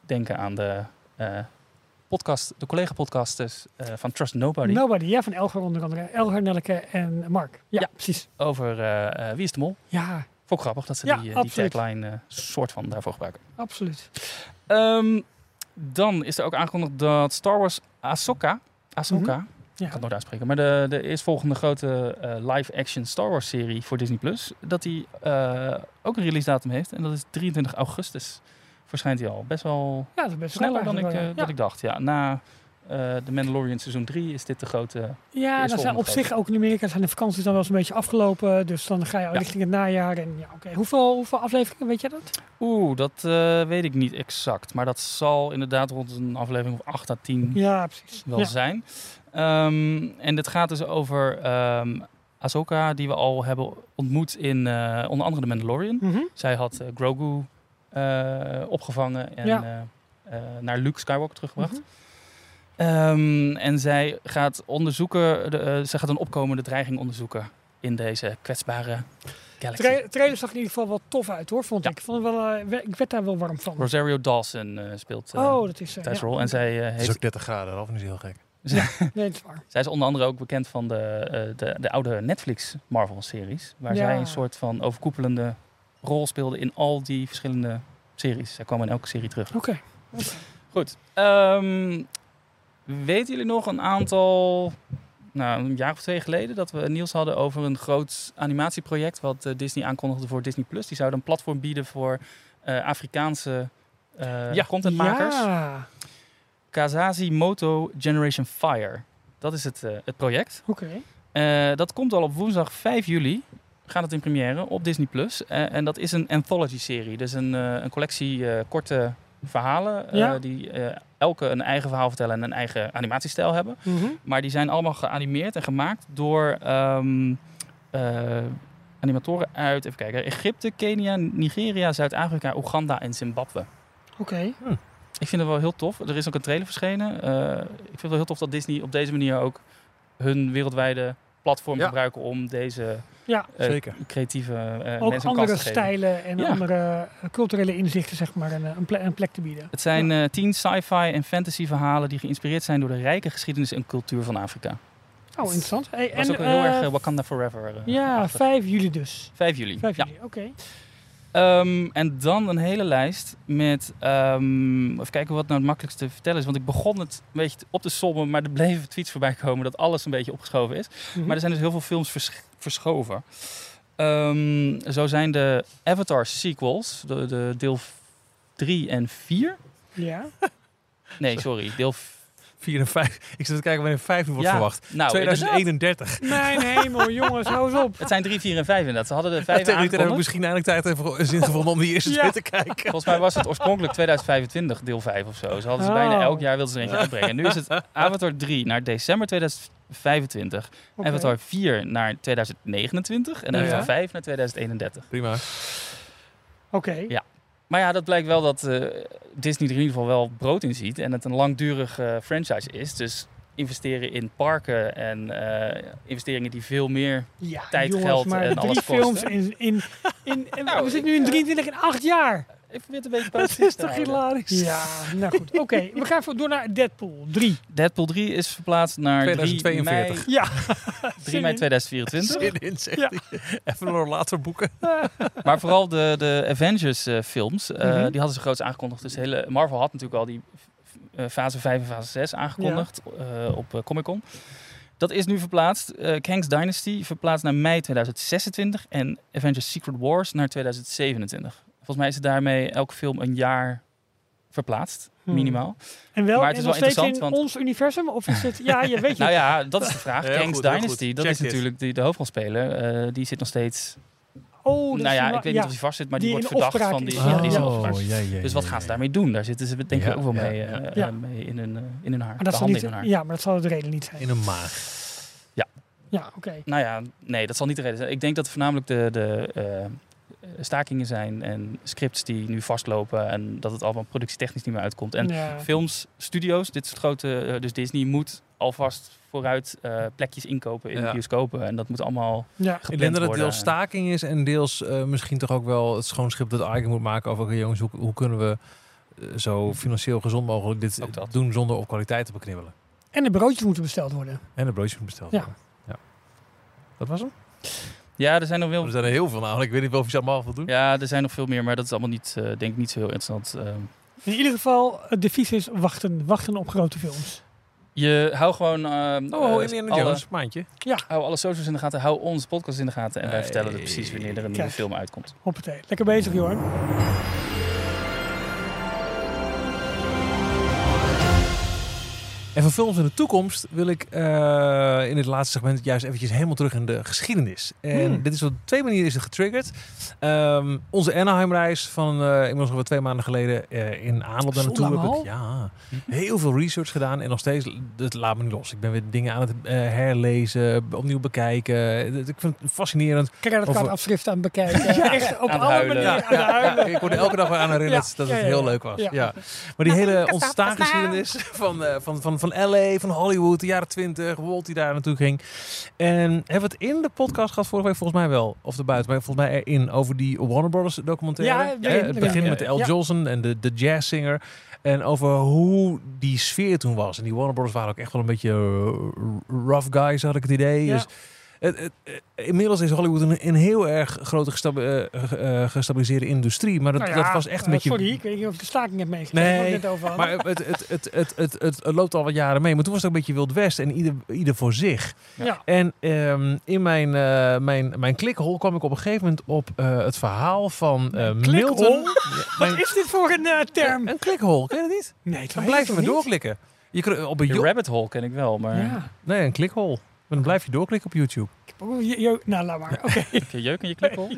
D: denken aan de eh, podcast, de collega-podcasters eh, van Trust Nobody.
C: Nobody, ja, van Elger onder andere. Elger, Nelke en Mark. Ja,
D: Ja.
C: precies.
D: Over Wie is de Mol?
C: Ja,
D: Vond ik grappig dat ze
C: Ja,
D: die, die tagline soort van daarvoor gebruiken.
C: absoluut.
D: Ehm, dan is er ook aangekondigd dat Star Wars Ahsoka, Ahsoka,
C: Mhm. Ja.
D: kan het nooit uitspreken, maar de, de eerstvolgende grote eh, live-action Star Wars serie voor Disney Plus, dat die eh, ook een release datum heeft en dat is 23 augustus. Verschijnt hij al. Best wel
C: ja, dat is best
D: sneller dan ik, eh,
C: wel, ja.
D: dat ik dacht. Ja, na eh The Mandalorian seizoen 3 is dit de grote.
C: Ja, dan zijn
D: volgende
C: op zich ook in Amerika zijn de vakanties dan wel eens een beetje afgelopen. Dus dan ga je
D: Ja.
C: richting het najaar. En ja, oké. Hoeveel, hoeveel afleveringen, weet je dat?
D: Oeh, dat eh, weet ik niet exact, maar dat zal inderdaad rond een aflevering of 8 à 10
C: Ja, precies.
D: wel
C: Ja.
D: zijn. Ehm, en dit gaat dus over ehm Ahsoka, die we al hebben ontmoet in eh, onder andere The Mandalorian.
C: Mhm.
D: Zij had Grogu opgevangen en
C: Ja.
D: naar Luke Skywalker teruggebracht.
C: Mhm.
D: Ehm, en zij gaat onderzoeken, de, eh, zij gaat een opkomende dreiging onderzoeken in deze kwetsbare galaxy.
C: Tra trailer zag in ieder geval wel tof uit hoor, vond
D: Ja.
C: ik. Ik, vond het wel, eh, ik werd daar wel warm van.
D: Rosario Dawson eh, speelt
C: oh, dat is... ja.
D: rol. En zij, eh,
B: Het is
D: heeft,
B: ook 30 graden, dat is heel gek.
C: Nee, is waar.
D: zij is onder andere ook bekend van de, eh, de, de oude Netflix Marvel-series. Waar
C: Ja.
D: zij een soort van overkoepelende rol speelde in al die verschillende series. Zij kwam in elke serie terug.
C: Oké.
D: Goed. Ehm, weten jullie nog een aantal, nou, een jaar of twee geleden, dat we Niels hadden over een groot animatieproject wat eh, Disney aankondigde voor Disney Plus. Die zouden een platform bieden voor eh, Afrikaanse eh,
B: Ja.
D: contentmakers.
C: Ja,
D: Kazazi Moto Generation Fire. Dat is het, het project.
C: oké.
D: Dat komt al op woensdag 5 juli. Gaat het in première op Disney Plus. En dat is een anthology-serie. Dus een, een collectie korte verhalen. eh, die eh, elke een eigen verhaal vertellen en een eigen animatiestijl hebben.
C: Mhm.
D: Maar die zijn allemaal geanimeerd en gemaakt door ehm, eh, animatoren uit even kijken, Egypte, Kenia, Nigeria, Zuid-Afrika, Oeganda en Zimbabwe.
C: Oké.
D: Ik vind het wel heel tof. Er is ook een trailer verschenen. Eh, ik vind het wel heel tof dat Disney op deze manier ook hun wereldwijde platform
B: Ja.
D: gebruiken om deze
C: Ja,
D: eh,
B: Zeker.
D: creatieve eh,
C: ook
D: mensen kans
C: andere stijlen en
D: Ja.
C: andere eh, culturele inzichten, zeg maar, een, een, ple- een plek te bieden.
D: Het zijn eh, tien sci-fi en fantasy verhalen die geïnspireerd zijn door de rijke geschiedenis en cultuur van Afrika.
C: Oh, interessant. Hey,
D: Dat was
C: en,
D: ook heel erg Wakanda Forever.
C: Ja,
D: achtig.
C: 5 juli dus.
D: 5 juli.
C: 5
D: Ja.
C: juli, oké.
D: Ehm, en dan een hele lijst met. ehm, even kijken wat nou het makkelijkste te vertellen is. Want ik begon het een beetje op te sommen, maar er bleven tweets voorbij komen dat alles een beetje opgeschoven is.
C: Mhm.
D: Maar er zijn dus heel veel films vers- verschoven. Ehm, zo zijn de Avatar sequels, de, de deel 3 en 4.
C: Ja.
D: Nee, sorry, deel
B: 4 en 5. Ik zit te kijken wanneer 5 nu wordt
D: Ja,
B: verwacht.
D: Nou, inderdaad.
B: 2031.
C: Mijn hemel, jongens, hou eens op.
D: Het zijn 3, 4 en 5 inderdaad. Ze hadden de
B: Ja,
D: 5
B: tegen die tijd heb ik
D: aangekondigd.
B: misschien eindelijk tijd even zin gevonden om die eerste
C: Ja.
B: te kijken.
D: Volgens mij was het oorspronkelijk 2025, deel 5 of zo. Ze hadden ze
C: Oh.
D: bijna elk jaar wilden ze er eentje uitbrengen. En nu is het [laughs] Avatar 3 naar december 2025.
C: Oké.
D: Avatar 4 naar 2029. En
C: Ja.
D: Avatar 5 naar 2031.
B: Prima.
C: Oké.
D: Ja. Maar ja, dat blijkt wel dat eh, Disney er in ieder geval wel brood in ziet. En het een langdurig eh, franchise is. Dus investeren in parken en eh, investeringen die veel meer...
C: Ja,
D: Tijd,
C: jongens,
D: geld en alles kost,
C: films in... in, in, [laughs]
D: Nou,
C: we zitten nu in 23 en 8 jaar.
D: Ik probeer het een beetje [laughs]
B: Dat
D: positief
B: is toch hilarisch?
C: Ja, nou goed. Oké, [laughs] we gaan even door naar Deadpool 3.
D: Deadpool 3 is verplaatst naar 3 mei,
B: 2042.
C: Ja. [laughs]
D: 3 mei 2024.
B: Zin in, zegt
C: Ja.
B: hij. Even nog later boeken.
D: Maar vooral de, de Avengers eh, films, eh,
C: Mhm.
D: die hadden ze groots aangekondigd. Dus hele, Marvel had natuurlijk al die eh, fase 5 en fase 6 aangekondigd eh, op Comic Con. Dat is nu verplaatst. Eh Kang's Dynasty verplaatst naar mei 2026 en Avengers Secret Wars naar 2027. Volgens mij is het daarmee elke film een jaar verplaatst,
C: Hmm.
D: minimaal.
C: En wel,
D: Maar het is wel
C: steeds in
D: interessant, want-
C: ons universum? Of is het... Ja, je [laughs] weet je.
D: Nou ja, dat is de vraag. [laughs]
B: Heel
D: Kang's
B: goed,
D: Dynasty, dat
B: Check
D: is natuurlijk de, de hoofdrolspeler. eh, die zit nog steeds...
C: oh,
D: nou ja, ik weet niet of hij vast zit, maar die,
C: Die
D: wordt verdacht van die...
C: is,
D: Ja,
C: ja.
D: die is
C: Oh,
B: ja, ja,
D: Dus wat
B: ja,
D: gaan ze
B: ja.
D: daarmee doen? Daar zitten ze denk ik
B: Ja,
D: ook wel
B: ja,
D: mee,
B: ja.
D: eh,
C: Ja.
D: mee in, hun, eh, in hun haar.
C: Maar dat,
D: de
C: zal
D: handen
C: niet,
D: in hun haar.
C: ja, maar dat zal de reden niet zijn.
B: In een maag.
C: Ja, oké.
D: Nou ja, nee, dat zal niet de reden zijn. Ik denk dat het voornamelijk de, de eh, stakingen zijn en scripts die nu vastlopen en dat het allemaal productietechnisch niet meer uitkomt. En
C: Ja.
D: films, studio's, dit is het grote, eh, dus Disney moet alvast vooruit eh, plekjes inkopen in
B: Ja.
D: bioscopen. En dat moet allemaal
C: Ja.
B: Ik denk dat het
D: worden.
B: deels staking is en deels eh, misschien toch ook wel het schoonschip dat Arjen moet maken over jongens, hoe, hoe kunnen we zo financieel gezond mogelijk dit doen zonder op kwaliteit te beknibbelen.
C: En de broodjes moeten besteld worden.
B: En de broodjes moeten besteld
C: Ja.
B: worden. Ja. Dat was hem?
D: Ja, er zijn nog wel...
B: Er zijn er heel veel namelijk. Ik weet niet of je ze allemaal wil doen.
D: Ja, er zijn nog veel meer, maar dat is allemaal niet, eh, denk ik, niet zo heel interessant. Ehm,
C: In ieder geval, het devies is wachten. Wachten op grote films.
D: je hou gewoon... ehm,
B: Oh,
D: eh,
B: Indiana
D: alle-
B: Jones, maandje.
D: Hou alle socials in de gaten, hou onze podcast in de gaten. En wij vertellen er precies wanneer er een nieuwe film uitkomt.
C: Hoppatee. Lekker bezig, Jorn.
B: En van films in de toekomst wil ik eh, in dit laatste segment juist eventjes helemaal terug in de geschiedenis. En
C: Hmm.
B: dit is op twee manieren is het getriggerd. Ehm, onze Anaheim-reis van uh, inmiddels alweer twee maanden geleden eh, in aanloop naar naartoe heb ik ja, heel veel research gedaan en nog steeds, het laat me niet los. Ik ben weer dingen aan het eh, herlezen, opnieuw bekijken. Ik vind het fascinerend.
C: Creditcardafschrift aan het bekijken. [laughs] ja, echt op
D: aan het
C: alle manieren aan
B: ik word elke dag weer aan herinnerd
C: Ja,
B: dat het heel leuk was.
C: Ja.
B: Maar die hele ontstaansgeschiedenis van, van, van, van van LA, van Hollywood, de jaren 20, Walt die daar naartoe ging. En hebben we het in de podcast gehad vorige week volgens mij wel, of erbuiten, maar volgens mij erin over die Warner Brothers documentaire.
C: Ja,
B: Hè,
C: erin,
B: het begin
C: ja.
B: met de L.
C: Ja.
B: Johnson en de, de jazzzinger. En over hoe die sfeer toen was. En die Warner Brothers waren ook echt wel een beetje eh, rough guys, had ik het idee.
C: Ja.
B: Dus het, het- eh, inmiddels is Hollywood een, een heel erg grote gesta- eh, eh, gestabiliseerde industrie. Maar dat,
C: Nou
B: dat was echt een beetje...
C: Sorry, ik weet niet of je de staking hebt meegekregen.
B: Nee,
C: het net over.
B: Maar het, het, het, het, het, het, het loopt al wat jaren mee. Maar toen was het ook een beetje Wild West. En ieder, ieder voor zich.
C: ja.
B: En ehm, in mijn, eh mijn, mijn klikkenhol kwam ik op een gegeven moment op eh, het verhaal van eh? Milton. Ja, [laughs] mijn-
C: Wat is dit voor een term?
B: Een klikhol, ken je dat niet?
C: Nee, ik
B: Dan blijf je maar doorklikken. Je kunt op een
D: rabbit hole ken ik wel, maar
C: Ja.
B: Nee, een klikhol. Maar dan blijf je doorklikken op YouTube.
C: Ik heb ook Nou, laat maar. Oké. [laughs]
D: je jeuk in je klikhol? [laughs]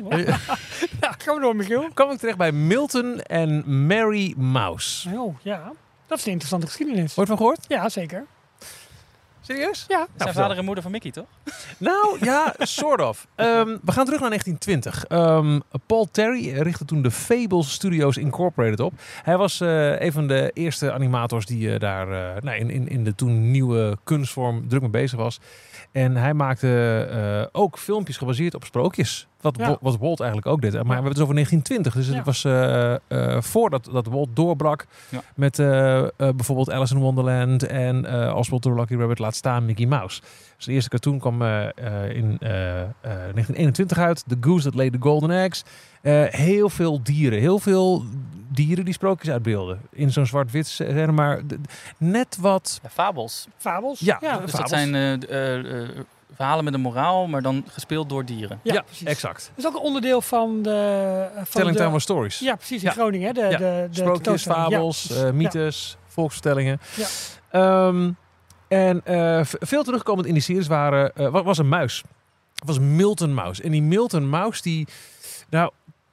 C: Nou, gaan we door, Michiel.
B: kwam ik terecht bij Milton en Mary Mouse.
C: Oh, ja. Dat is een interessante geschiedenis.
B: Ooit van gehoord?
C: Ja, zeker.
B: Serieus?
C: Ja.
B: Nou,
D: Zijn
B: vertel.
D: vader en moeder van Mickey, toch?
B: Nou ja, [laughs] sort of. Ehm, we gaan terug naar 1920. Ehm, Paul Terry richtte toen de Fables Studios Incorporated op. Hij was eh, een van de eerste animators die eh, daar eh, nou, in, in, in de toen nieuwe kunstvorm druk mee bezig was. En hij maakte eh, ook filmpjes gebaseerd op sprookjes. Wat,
C: Ja.
B: Wat Walt eigenlijk ook deed. Maar we hebben het over 1920. Dus het was eh, eh, voordat dat Walt doorbrak.
D: Ja.
B: Met eh, eh, bijvoorbeeld Alice in Wonderland. En eh Oswald the Lucky Rabbit laat staan Mickey Mouse. Dus de eerste cartoon kwam eh, eh, in eh, eh, 1921 uit. The Goose That Laid the Golden Eggs. Eh, heel veel dieren. Heel veel dieren die sprookjes uitbeelden. In zo'n zwart-wit scène. Maar net wat...
D: Ja, fabels.
C: Fabels.
B: Ja,
C: ja.
D: Dus
B: Fabels.
D: dat zijn eh, verhalen met een moraal, maar dan gespeeld door dieren.
C: Ja, precies.
B: exact.
C: Dat is ook een onderdeel van de... eh, Van
B: Telling
C: de,
B: Time of Stories.
C: Ja, precies. In
B: Ja.
C: Groningen, hè? De,
B: Ja.
C: de, de
B: Sprookjes, fabels, eh,
C: Ja.
B: mythes, volksvertellingen.
C: Ja.
B: Ehm, en eh, veel terugkomend in die series waren, eh, wa- was een muis. Het was Milton Mouse. En die Milton Mouse, die... Nou,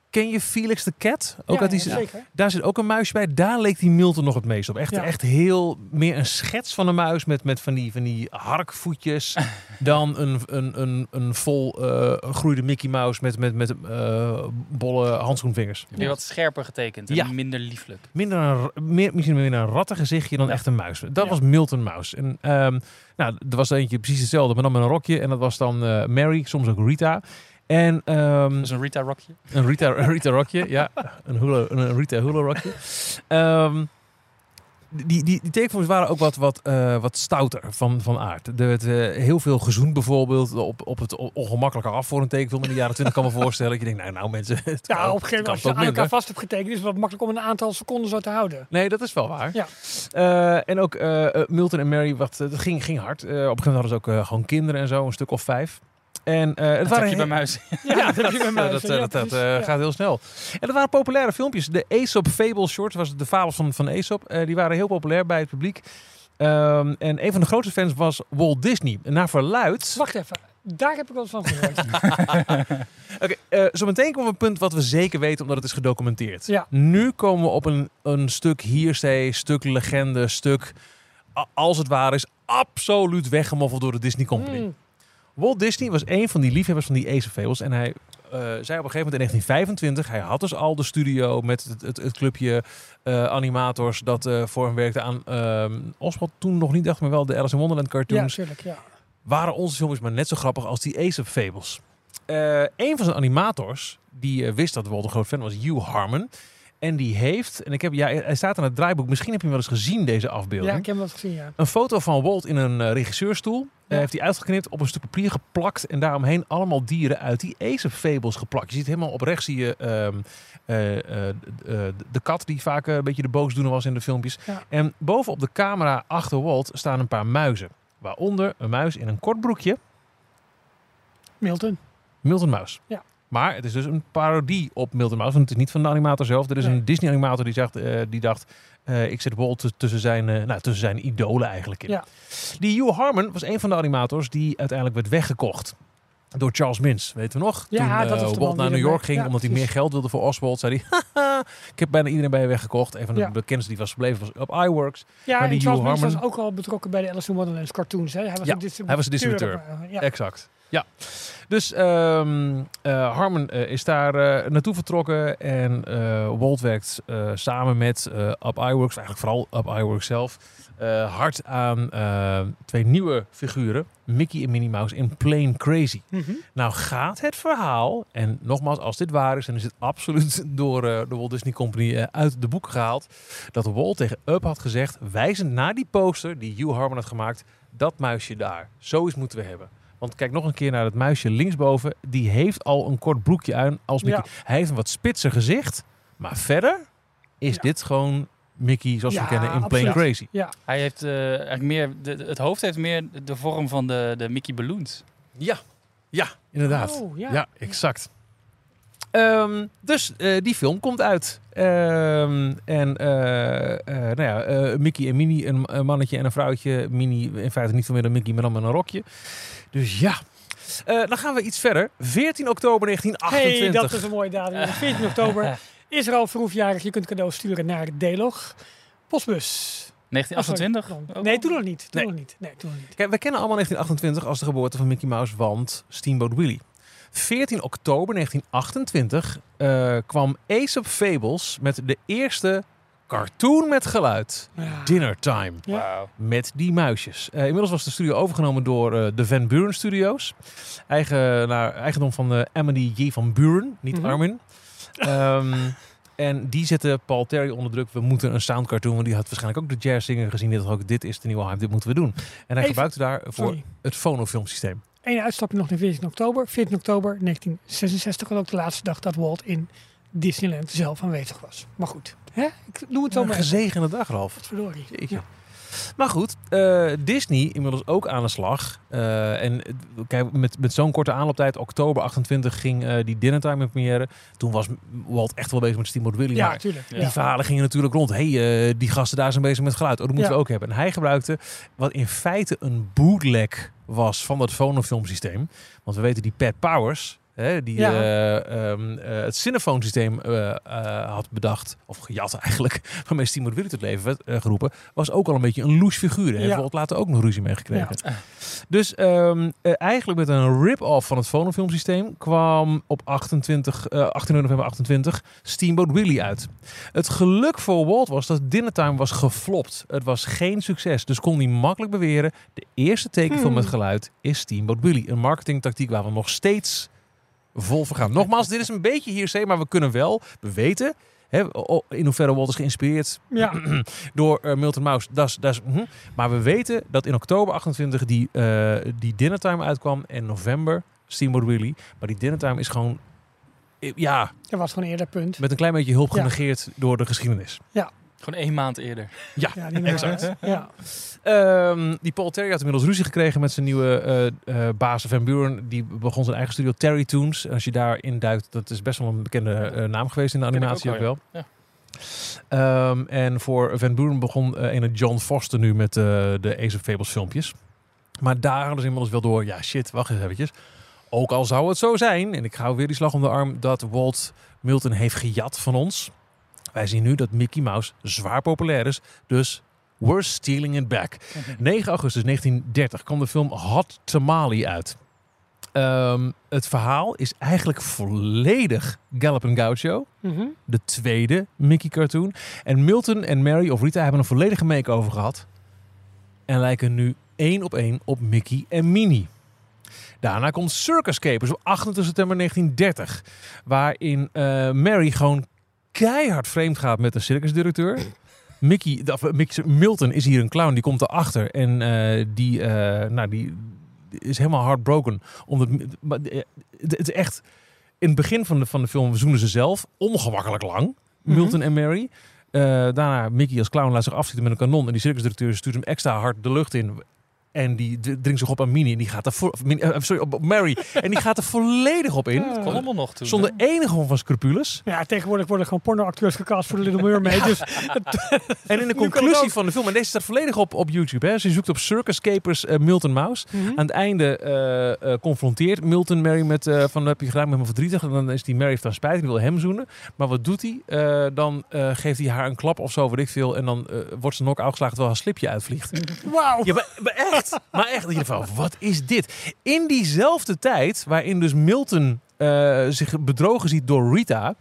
B: ken je Felix the Cat? Ook
C: Ja,
B: uit die,
C: ja, zeker.
B: Daar zit ook een muisje bij. Daar leek die Milton nog het meest op. Echt,
C: Ja.
B: echt heel meer een schets van een muis met, met van, die, van die harkvoetjes. [laughs] dan een, een, een, een vol eh groeide Mickey Mouse met, met, met eh, bolle handschoenvingers.
D: Weer wat scherper getekend en
B: Ja.
D: minder lieflijk.
B: Minder een, meer, misschien meer een rattengezichtje dan
D: Ja.
B: echt een muis. Dat
C: Ja.
B: was Milton Mouse. En ehm, nou, er was er eentje precies hetzelfde, maar dan met een rokje. En dat was dan eh, Mary, soms ook Rita. En ehm,
D: Dus een Rita Rockje.
B: een Rita, een Rita rokje, ja. Een, hula, een Rita hula rokje. Ehm, die, die, die tekenfilms waren ook wat, wat, eh, wat stouter van, van aard. Er werd eh, heel veel gezoend bijvoorbeeld op, op het ongemakkelijke af voor een tekenfilm in de jaren 20 kan me voorstellen. Dat je denkt, nou, nou mensen, het kan,
C: Ja, op een gegeven moment als je aan elkaar vast hebt getekend, is het wat makkelijk om een aantal seconden zo te houden.
B: Nee, dat is wel waar.
C: Ja.
B: Eh, en ook Milton en Mary, wat, dat ging, ging hard. Op een gegeven moment hadden ze ook gewoon kinderen en zo, een stuk of vijf. En eh, het
D: Dat
B: waren
D: heb je bij muis. [laughs]
C: Ja, dat heb je bij
B: dat, eh, dat, eh, gaat heel snel. En dat waren populaire filmpjes. De Aesop Fable Shorts, was de fabels van, van Aesop. die waren heel populair bij het publiek. Ehm, en een van de grootste fans was Walt Disney. En naar verluid...
C: Wacht even, daar heb ik wel eens van gehoord. [laughs] [laughs]
B: Oké, zo meteen komen we op een punt wat we zeker weten, omdat het is gedocumenteerd.
C: Ja.
B: Nu komen we op een, een stuk hearsay, stuk legende, stuk... Als het waar is, absoluut weggemoffeld door de Disney Company.
C: Mm.
B: Walt Disney was een van die liefhebbers van die Ace Fables. En hij eh, zei op een gegeven moment in 1925... hij had dus al de studio met het, het, het clubje eh, animators... dat eh, voor hem werkte aan ehm Oswald toen nog niet, dacht maar wel de Alice in Wonderland
C: Ja,
B: cartoons.
C: tuurlijk, ja.
B: Waren onze filmpjes maar net zo grappig als die Ace Fables. Eh een van zijn animators, die wist dat Walt een groot fan was, Hugh Harmon... En die heeft, en ik heb, ja, hij staat in het draaiboek. Misschien heb je hem wel eens gezien, deze afbeelding.
C: Ja, ik heb hem wel eens gezien, ja.
B: Een foto van Walt in een eh, regisseurstoel. Heeft hij uitgeknipt, op een stuk papier geplakt. En daaromheen allemaal dieren uit die Aesop Fables geplakt. Je ziet helemaal op rechts zie je ehm, eh, eh, de kat die vaak een beetje de boosdoener was in de filmpjes.
C: Ja.
B: En bovenop de camera achter Walt staan een paar muizen. Waaronder een muis in een kort broekje.
C: Milton.
B: Milton Mouse.
C: Ja.
B: Maar het is dus een parodie op Milton Mouse. Want het is niet van de animator zelf. Er is
C: Nee.
B: een Disney animator die, zegt, eh, die dacht... eh, ik zet Walt t- tussen zijn, eh, nou, tussen zijn idolen eigenlijk in.
C: Ja.
B: Die Hugh Harmon was een van de animators die uiteindelijk werd weggekocht. Door Charles Mins, weten we nog?
C: Ja,
B: Toen
C: de
B: Walt naar New York ging,
C: ja,
B: omdat hij meer geld wilde voor Oswald, zei hij... [laughs] "Haha, ik heb bijna iedereen bij je weggekocht. Een van de
C: Ja.
B: bekendste die was gebleven was op iWorks.
C: Ja,
B: Maar die
C: Charles
B: Hugh
C: Mins was
B: Harmon-
C: ook al betrokken bij de Alice in Wonderland cartoons. Hè? Hij was
B: Ja,
C: een distributeur.
B: hij was een distributeur. Exact. Ja. Dus ehm, eh, Harmon eh, is daar eh, naartoe vertrokken en Walt werkt samen met Up Iwerks, eigenlijk vooral Up Iwerks zelf, hard aan twee nieuwe figuren, Mickey en Minnie Mouse in Plain Crazy.
C: Mhm.
B: Nou gaat het verhaal, en nogmaals, als dit waar is, dan is het absoluut door de Walt Disney Company uit de boeken gehaald, dat Walt tegen Up had gezegd, wijzend naar die poster die Hugh Harmon had gemaakt, dat muisje daar, zoiets moeten we hebben. Want kijk nog een keer naar het muisje linksboven, die heeft al een kort broekje aan als Mickey.
C: Ja.
B: Hij heeft een wat spitser gezicht, maar verder is
C: Ja.
B: dit gewoon Mickey zoals we kennen in Plain. Crazy.
C: Ja,
D: Hij heeft eh, eigenlijk meer, de, het hoofd heeft meer de vorm van de, de Mickey Balloons.
B: Ja, ja, inderdaad.
C: Oh, ja.
B: ja. exact. Ehm, dus eh, die film komt uit. Ehm, en eh, eh, nou ja, eh, Mickey en Minnie, een, een mannetje en een vrouwtje. Minnie in feite niet veel meer dan Mickey, maar dan met een rokje. Dus ja. Eh, dan gaan we iets verder. 14 oktober
C: Hey,
B: 1928.
C: dat is een mooie datum. 14 oktober [laughs] is er al verhoefjarig. Je kunt cadeaus sturen naar Delog. Postbus.
D: 1928?
C: Oh, sorry.
D: Ook
C: Nee, toen nog niet. Toen
B: Nee.
C: nog niet. Nee, toen nog niet.
B: Kijk, we kennen allemaal 1928 als de geboorte van Mickey Mouse, want Steamboat Willie. 14 oktober 1928 eh, kwam Ace of Fables met de eerste cartoon met geluid.
C: Ja.
B: Dinner Time.
C: Ja.
D: Wauw.
B: Met die muisjes. Eh, inmiddels was de studio overgenomen door eh, de Van Buren Studios. Eigen, naar, eigendom van uh, Emily J. van Buren, niet
C: Mhm.
B: Armin. Ehm, en die zette Paul Terry onder druk. We moeten een soundcartoon. Want die had waarschijnlijk ook de jazz singer gezien. Die dacht ook, dit is de nieuwe hype, dit moeten we doen. En hij
C: Even-
B: gebruikte daar voor
C: Sorry.
B: het fonofilmsysteem.
C: Eén uitstapje nog naar 14 oktober. 14 oktober 1966 was ook de laatste dag dat Walt in Disneyland zelf aanwezig was. Maar goed, hè? ik noem het zo
B: Een
C: maar.
B: gezegende dag, Ralf.
C: Verdorie. Ja.
B: Maar goed, eh, Disney inmiddels ook aan de slag. Eh, en kijk, met, met zo'n korte aanlooptijd, oktober 28 ging eh, die Dinner Time in première. Toen was Walt echt wel bezig met Steamboat Willie.
C: Ja,
B: maar
C: natuurlijk.
D: Ja.
B: die verhalen gingen natuurlijk rond. hey, die gasten daar zijn bezig met geluid. Oh, dat moeten
C: Ja.
B: we ook hebben. En hij gebruikte wat in feite een bootleg was van dat fonofilmsysteem. Want we weten die Pat Powers... Hè, die
C: Ja.
B: eh, ehm, eh, het Cinephone systeem eh, had bedacht, of gejat eigenlijk, [laughs] waarmee Steamboat Willie tot leven werd geroepen, was ook al een beetje een loes figuur. Daar heeft
C: Ja.
B: Later ook nog ruzie mee gekregen.
D: Ja.
B: Dus ehm, eh, eigenlijk met een rip-off van het fonofilmsysteem kwam op 28, eh 18 november 28 Steamboat Willie uit. Het geluk voor Walt was dat Dinner Time was geflopt. Het was geen succes, dus kon hij makkelijk beweren de eerste tekenfilm
C: Hmm.
B: met geluid is Steamboat Willie. Een marketingtactiek waar we nog steeds vol gaan. Nogmaals, dit is een beetje hearsay, maar we kunnen wel, we weten... Hè, in hoeverre Walt is geïnspireerd
C: Ja, [clears throat]
B: door eh, Milton Mouse. Dat is, dat is, mhm. Maar we weten dat in oktober 28 die, eh die Dinner Time uitkwam. En november Steamboat Willie. Maar die Dinner Time is gewoon... eh, Ja,
C: dat was gewoon eerder punt.
B: met een klein beetje hulp
C: Ja.
B: genegeerd door de geschiedenis.
D: Gewoon één maand eerder.
C: Ja, die exact. Ja.
B: Ehm, die Paul Terry had inmiddels ruzie gekregen met zijn nieuwe eh eh baas Van Buren. Die begon zijn eigen studio Terry Toons. En als je daarin duikt, dat is best wel een bekende eh, naam geweest in de animatie ook,
D: ook wel,
B: wel. Ehm, en voor Van Buren begon ene John Foster nu met de Ace of Fables filmpjes. Maar daar hadden ze inmiddels wel door, ja shit, wacht eens eventjes. Ook al zou het zo zijn, en ik hou weer die slag om de arm, dat Walt Milton heeft gejat van ons. Wij zien nu dat Mickey Mouse zwaar populair is, dus we're stealing it back. 9 augustus 1930 kwam de film Hot Tamale uit. Ehm, het verhaal is eigenlijk volledig Gallop and Gaucho.
C: Mhm.
B: De tweede Mickey cartoon. En Milton en Mary of Rita hebben een volledige make-over gehad. En lijken nu één op één op Mickey en Minnie. Daarna komt Circus Capers op 28 september 1930. Waarin eh, Mary gewoon keihard vreemd gaat met een circusdirecteur. Mickey, of, eh, Mickey, Milton is hier een clown, die komt erachter. En eh, die, eh, nou, die is helemaal heartbroken. Omdat, maar, het, is echt... In het begin van de, van de film zoenen ze zelf ongemakkelijk lang. Milton en Mary. Daarna Mickey als clown laat zich afschieten met een kanon. En die circusdirecteur stuurt hem extra hard de lucht in. En die dringt zich op aan Minnie. En die gaat er vo- Minnie- eh, sorry, op Mary. [laughs] en die gaat er volledig op in.
D: Dat kon allemaal nog toen.
B: Zonder enige vorm van scrupules.
C: Ja, tegenwoordig worden gewoon pornoacteurs gecast voor de Little Mermaid. Dus [laughs]
B: En in de conclusie van de film, en deze staat volledig op, op YouTube. Hè. Ze zoekt op Circus Capers eh, Milton Mouse.
C: Mhm.
B: Aan het einde eh, confronteert Milton Mary met eh, van heb je gedaan met me verdrietig. En dan is die Mary heeft dan spijt, die wil hem zoenen. Maar wat doet hij? Eh, dan eh, geeft hij haar een klap of zo, weet ik veel. En dan eh, wordt ze knock-out geslagen terwijl haar slipje uitvliegt.
C: Wauw.
B: Ja, maar, maar echt. Maar echt. dat je van, wat is dit? In diezelfde tijd, waarin dus Milton eh, zich bedrogen ziet door Rita,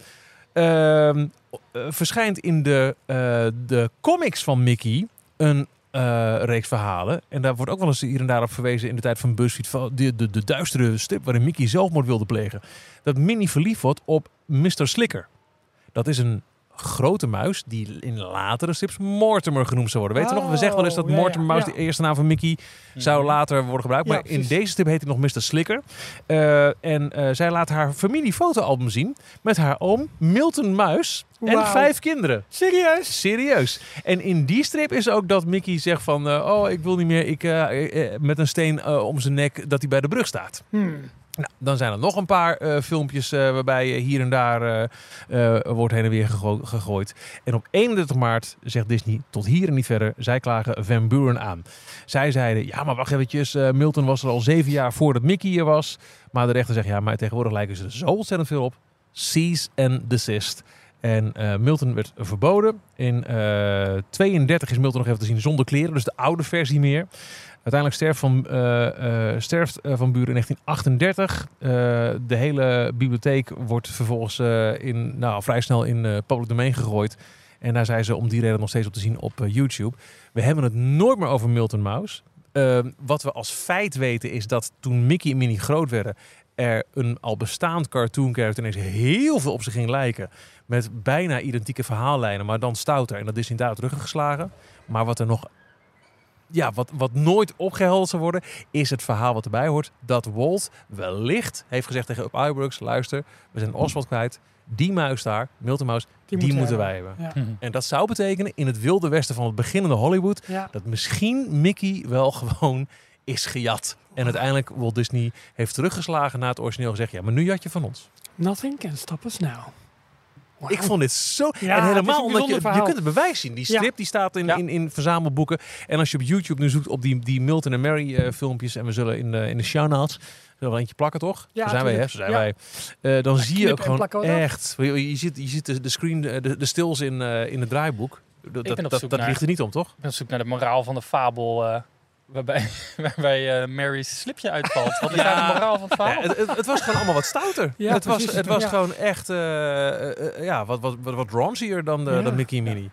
B: ehm, eh, verschijnt in de, eh, de comics van Mickey een reeks verhalen. En daar wordt ook wel eens hier en daar op verwezen in de tijd van BuzzFeed. Van de, de, de duistere strip waarin Mickey zelfmoord wilde plegen. Dat Minnie verliefd wordt op Mr. Slicker. Dat is een grote muis die in latere strips Mortimer genoemd zou worden. Weet je nog? We zeggen wel eens dat
C: Oh, ja,
B: Mortimer Mouse
C: ja.
B: de eerste naam van Mickey zou later worden gebruikt. Maar in deze strip heet hij nog Mr. Slicker. Eh, en eh, zij laat haar familiefotoalbum zien met haar oom Milton Muis en vijf kinderen.
C: Serieus?
B: Serieus. En in die strip is ook dat Mickey zegt van... eh, oh, ik wil niet meer ik, met een steen om zijn nek dat hij bij de brug staat.
C: Hmm.
B: Nou, dan zijn er nog een paar eh, filmpjes eh, waarbij hier en daar eh, wordt heen en weer gego- gegooid. En op 31 maart zegt Disney tot hier en niet verder. Zij klagen Van Buren aan. Zij zeiden, ja maar wacht eventjes. Milton was er al zeven jaar voordat Mickey hier was. Maar de rechter zegt, ja maar tegenwoordig lijken ze er zo ontzettend veel op. Cease and desist. En Milton werd verboden. In eh 32 is Milton nog even te zien zonder kleren. Dus de oude versie meer. Uiteindelijk sterft Van, eh, sterft, eh, van Buren in 1938. Eh, de hele bibliotheek wordt vervolgens in, nou, vrij snel in public domain gegooid. En daar zijn ze om die reden nog steeds op te zien op YouTube. We hebben het nooit meer over Milton Mouse. Eh, wat we als feit weten is dat toen Mickey en Minnie groot werden... er een al bestaand cartoon character ineens heel veel op zich ging lijken. Met bijna identieke verhaallijnen, maar dan stouter. En dat is inderdaad teruggeslagen. Maar wat er nog ja, wat, wat nooit opgehelderd zou worden, is het verhaal wat erbij hoort. Dat Walt wellicht heeft gezegd tegen Up Iwerks, luister, we zijn Oswald kwijt. Die muis daar, Milton Mouse, die, moeten, wij hebben.
C: Ja.
B: En dat zou betekenen in het wilde westen van het beginnende Hollywood,
C: Ja.
B: dat misschien Mickey wel [laughs] gewoon is gejat. En uiteindelijk Walt Disney heeft teruggeslagen naar het origineel gezegd, ja, maar nu jat je van ons.
C: Nothing can stop us now.
B: Ik vond dit zo...
C: Ja,
B: en
C: het is
B: helemaal omdat je, je kunt het bewijs zien. Die
C: Ja.
B: strip die staat in,
D: Ja.
B: in, in verzamelboeken. En als je op YouTube nu zoekt op die, die Milton en Mary eh, filmpjes... en we zullen in de, in de show notes... zullen we er eentje plakken, toch?
C: Ja,
B: zo zijn wij, hè? Zo zijn
C: Ja.
B: wij. Eh, dan
C: Ja,
B: zie je ook gewoon echt... Je, je ziet, je ziet de, de screen, de, de, stils in, eh, in het draaiboek. Dat, dat,
D: op
B: dat,
D: zoek
B: dat
D: naar-
B: ligt er niet om, toch?
D: Ik ben op zoek naar de moraal van de fabel. Waarbij [laughs] waarbij eh, Mary's slipje uitvalt. Wat is
B: Ja.
D: daar de moraal van het verhaal?
B: Ja, het, het, het was gewoon allemaal wat stouter.
C: Ja,
B: het was, het was
C: Ja.
B: gewoon echt eh, eh, ja, wat, wat, wat, wat dan, de,
C: Ja.
B: dan Mickey en Minnie.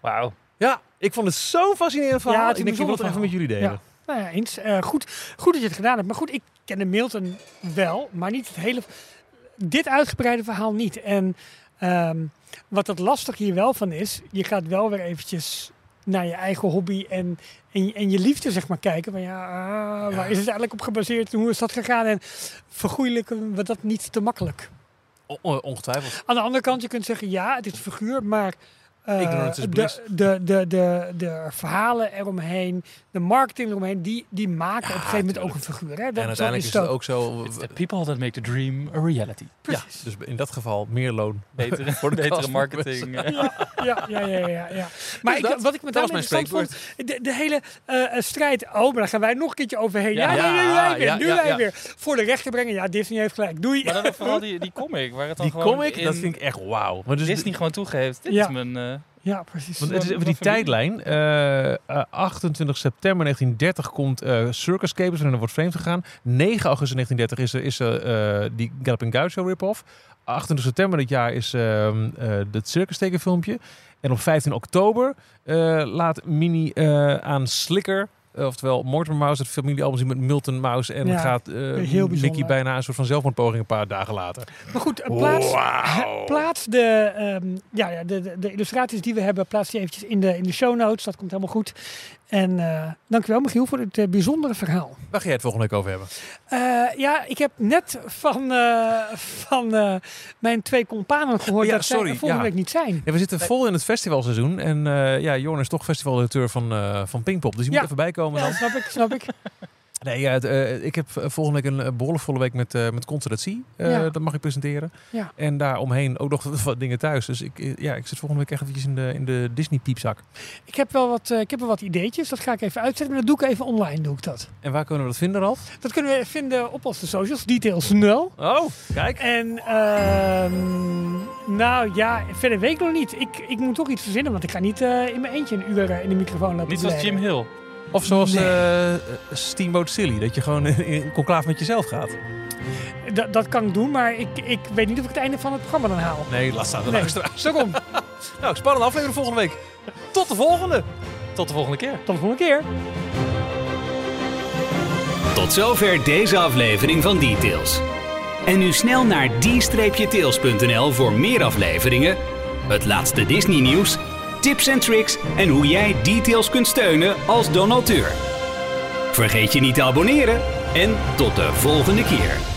D: Wauw.
B: Ja, ik vond het zo'n fascinerend verhaal.
C: Ja,
B: ik denk, ik wil het even met jullie delen.
C: Nou ja, eens. Eh, goed, goed dat je het gedaan hebt. Maar goed, ik kende Milton wel, maar niet het hele... Dit uitgebreide verhaal niet. En ehm, wat het lastig hier wel van is, je gaat wel weer eventjes naar je eigen hobby en, en, je- en je liefde zeg maar kijken. Van ja, ah, waar is het eigenlijk op gebaseerd en hoe is dat gegaan? En vergoeilijken we dat niet te makkelijk.
B: O- ongetwijfeld.
C: Aan de andere kant, je kunt zeggen ja, het is een figuur, maar
B: Ignorance is
C: de,
B: bliss.
C: de, de, de, de verhalen eromheen, de marketing eromheen, die, die maken
B: Ja,
C: op een gegeven moment ook een figuur. Hè? Dat,
B: en uiteindelijk is
C: het
B: het ook zo.
D: The people that make the dream a reality.
B: Ja,
C: Precies.
B: dus in dat geval meer loon. [laughs]
D: Betere, [laughs]
B: Voor de
D: betere marketing. [laughs] eh.
C: Ja, ja, ja, ja. ja. Maar
B: Dus
C: ik,
B: dat-
C: wat ik met
B: mijn
C: interessant vond, de, de hele eh, eh, strijd, oh, maar daar gaan wij nog een keertje overheen. Ja, nu wij weer,
B: Ja,
C: nu
B: ja,
C: wij
B: ja.
C: weer. Voor de rechter brengen, ja, Disney heeft gelijk. Doei.
D: Maar dan vooral die, die comic. Waar het dan
B: Die
D: gewoon
B: comic,
D: in
B: dat vind ik echt wauw. Maar dus
D: Disney gewoon toegeeft. Dit
C: Ja.
D: is mijn... eh,
C: Ja, precies.
B: Want het is even die tijdlijn. Eh, eh, 28 september 1930 komt eh, Circus Capers waarin er wordt vreemd gegaan. 9 augustus 1930 is er, is eh, die Galloping Gaucho rip-off. 28 september dit jaar is ehm eh het Circus tekenfilmpje. En op 15 oktober eh, laat Minnie eh, aan Slicker... Oftewel Mortimer Mouse, het familiealbum zien met Milton Mouse. En
C: Ja,
B: gaat
C: bijzonder.
B: Mickey bijna een soort van zelfmoordpoging een paar dagen later.
C: Maar goed, eh, plaats, [laughs] plaats de, ehm, ja, ja, de, de, de illustraties die we hebben, plaats die eventjes in de, in de show notes. Dat komt helemaal goed. En eh dankjewel Michiel voor het eh, bijzondere verhaal.
B: Waar ga jij het volgende week over hebben?
C: Eh, ja, ik heb net van, van mijn twee companen gehoord
B: Ja,
C: dat zij
B: sorry,
C: er volgende
B: ja.
C: week niet zijn.
B: Ja, we zitten vol in het festivalseizoen. En ja, Jorn is toch festivaldirecteur van, van Pinkpop. Dus je moet even bijkomen dan.
C: snap ik, snap ik. [laughs]
B: Nee, ja, het, eh, ik heb eh, volgende week een eh, behoorlijk volle week met, met. Eh,
C: Ja.
B: Dat mag ik presenteren.
C: Ja.
B: En daaromheen ook nog [laughs] wat dingen thuis. Dus ik, ja, ik zit volgende week echt eventjes in de, in de Disney piepzak.
C: Ik heb wel wat, eh, ik heb wel wat ideetjes, dat ga ik even uitzetten. Maar dat doe ik even online, doe ik dat.
B: En waar kunnen we dat vinden, Ralf?
C: Dat kunnen we vinden op onze socials, details nul.
B: Oh, kijk.
C: En ehm, nou ja, verder weet ik nog niet. Ik, ik moet toch iets verzinnen, want ik ga niet eh, in mijn eentje een uur in de microfoon lopen
D: niet zoals Jim. Hill.
B: Of zoals
C: Nee.
B: eh, Steamboat Silly, dat je gewoon in, conclave met jezelf gaat.
C: Dat, dat kan ik doen, maar ik, ik weet niet of ik het einde van het programma dan haal.
B: Nee, laat staan de
C: Nee.
B: luisteraars.
C: Daarom. [laughs]
B: Nou, spannende aflevering volgende week. Tot de volgende.
E: Tot de volgende keer.
C: Tot de volgende keer.
A: Tot zover deze aflevering van Details. En nu snel naar d-tails.nl voor meer afleveringen, het laatste Disney nieuws, tips en tricks en hoe jij Details kunt steunen als donateur. Vergeet je niet te abonneren en tot de volgende keer.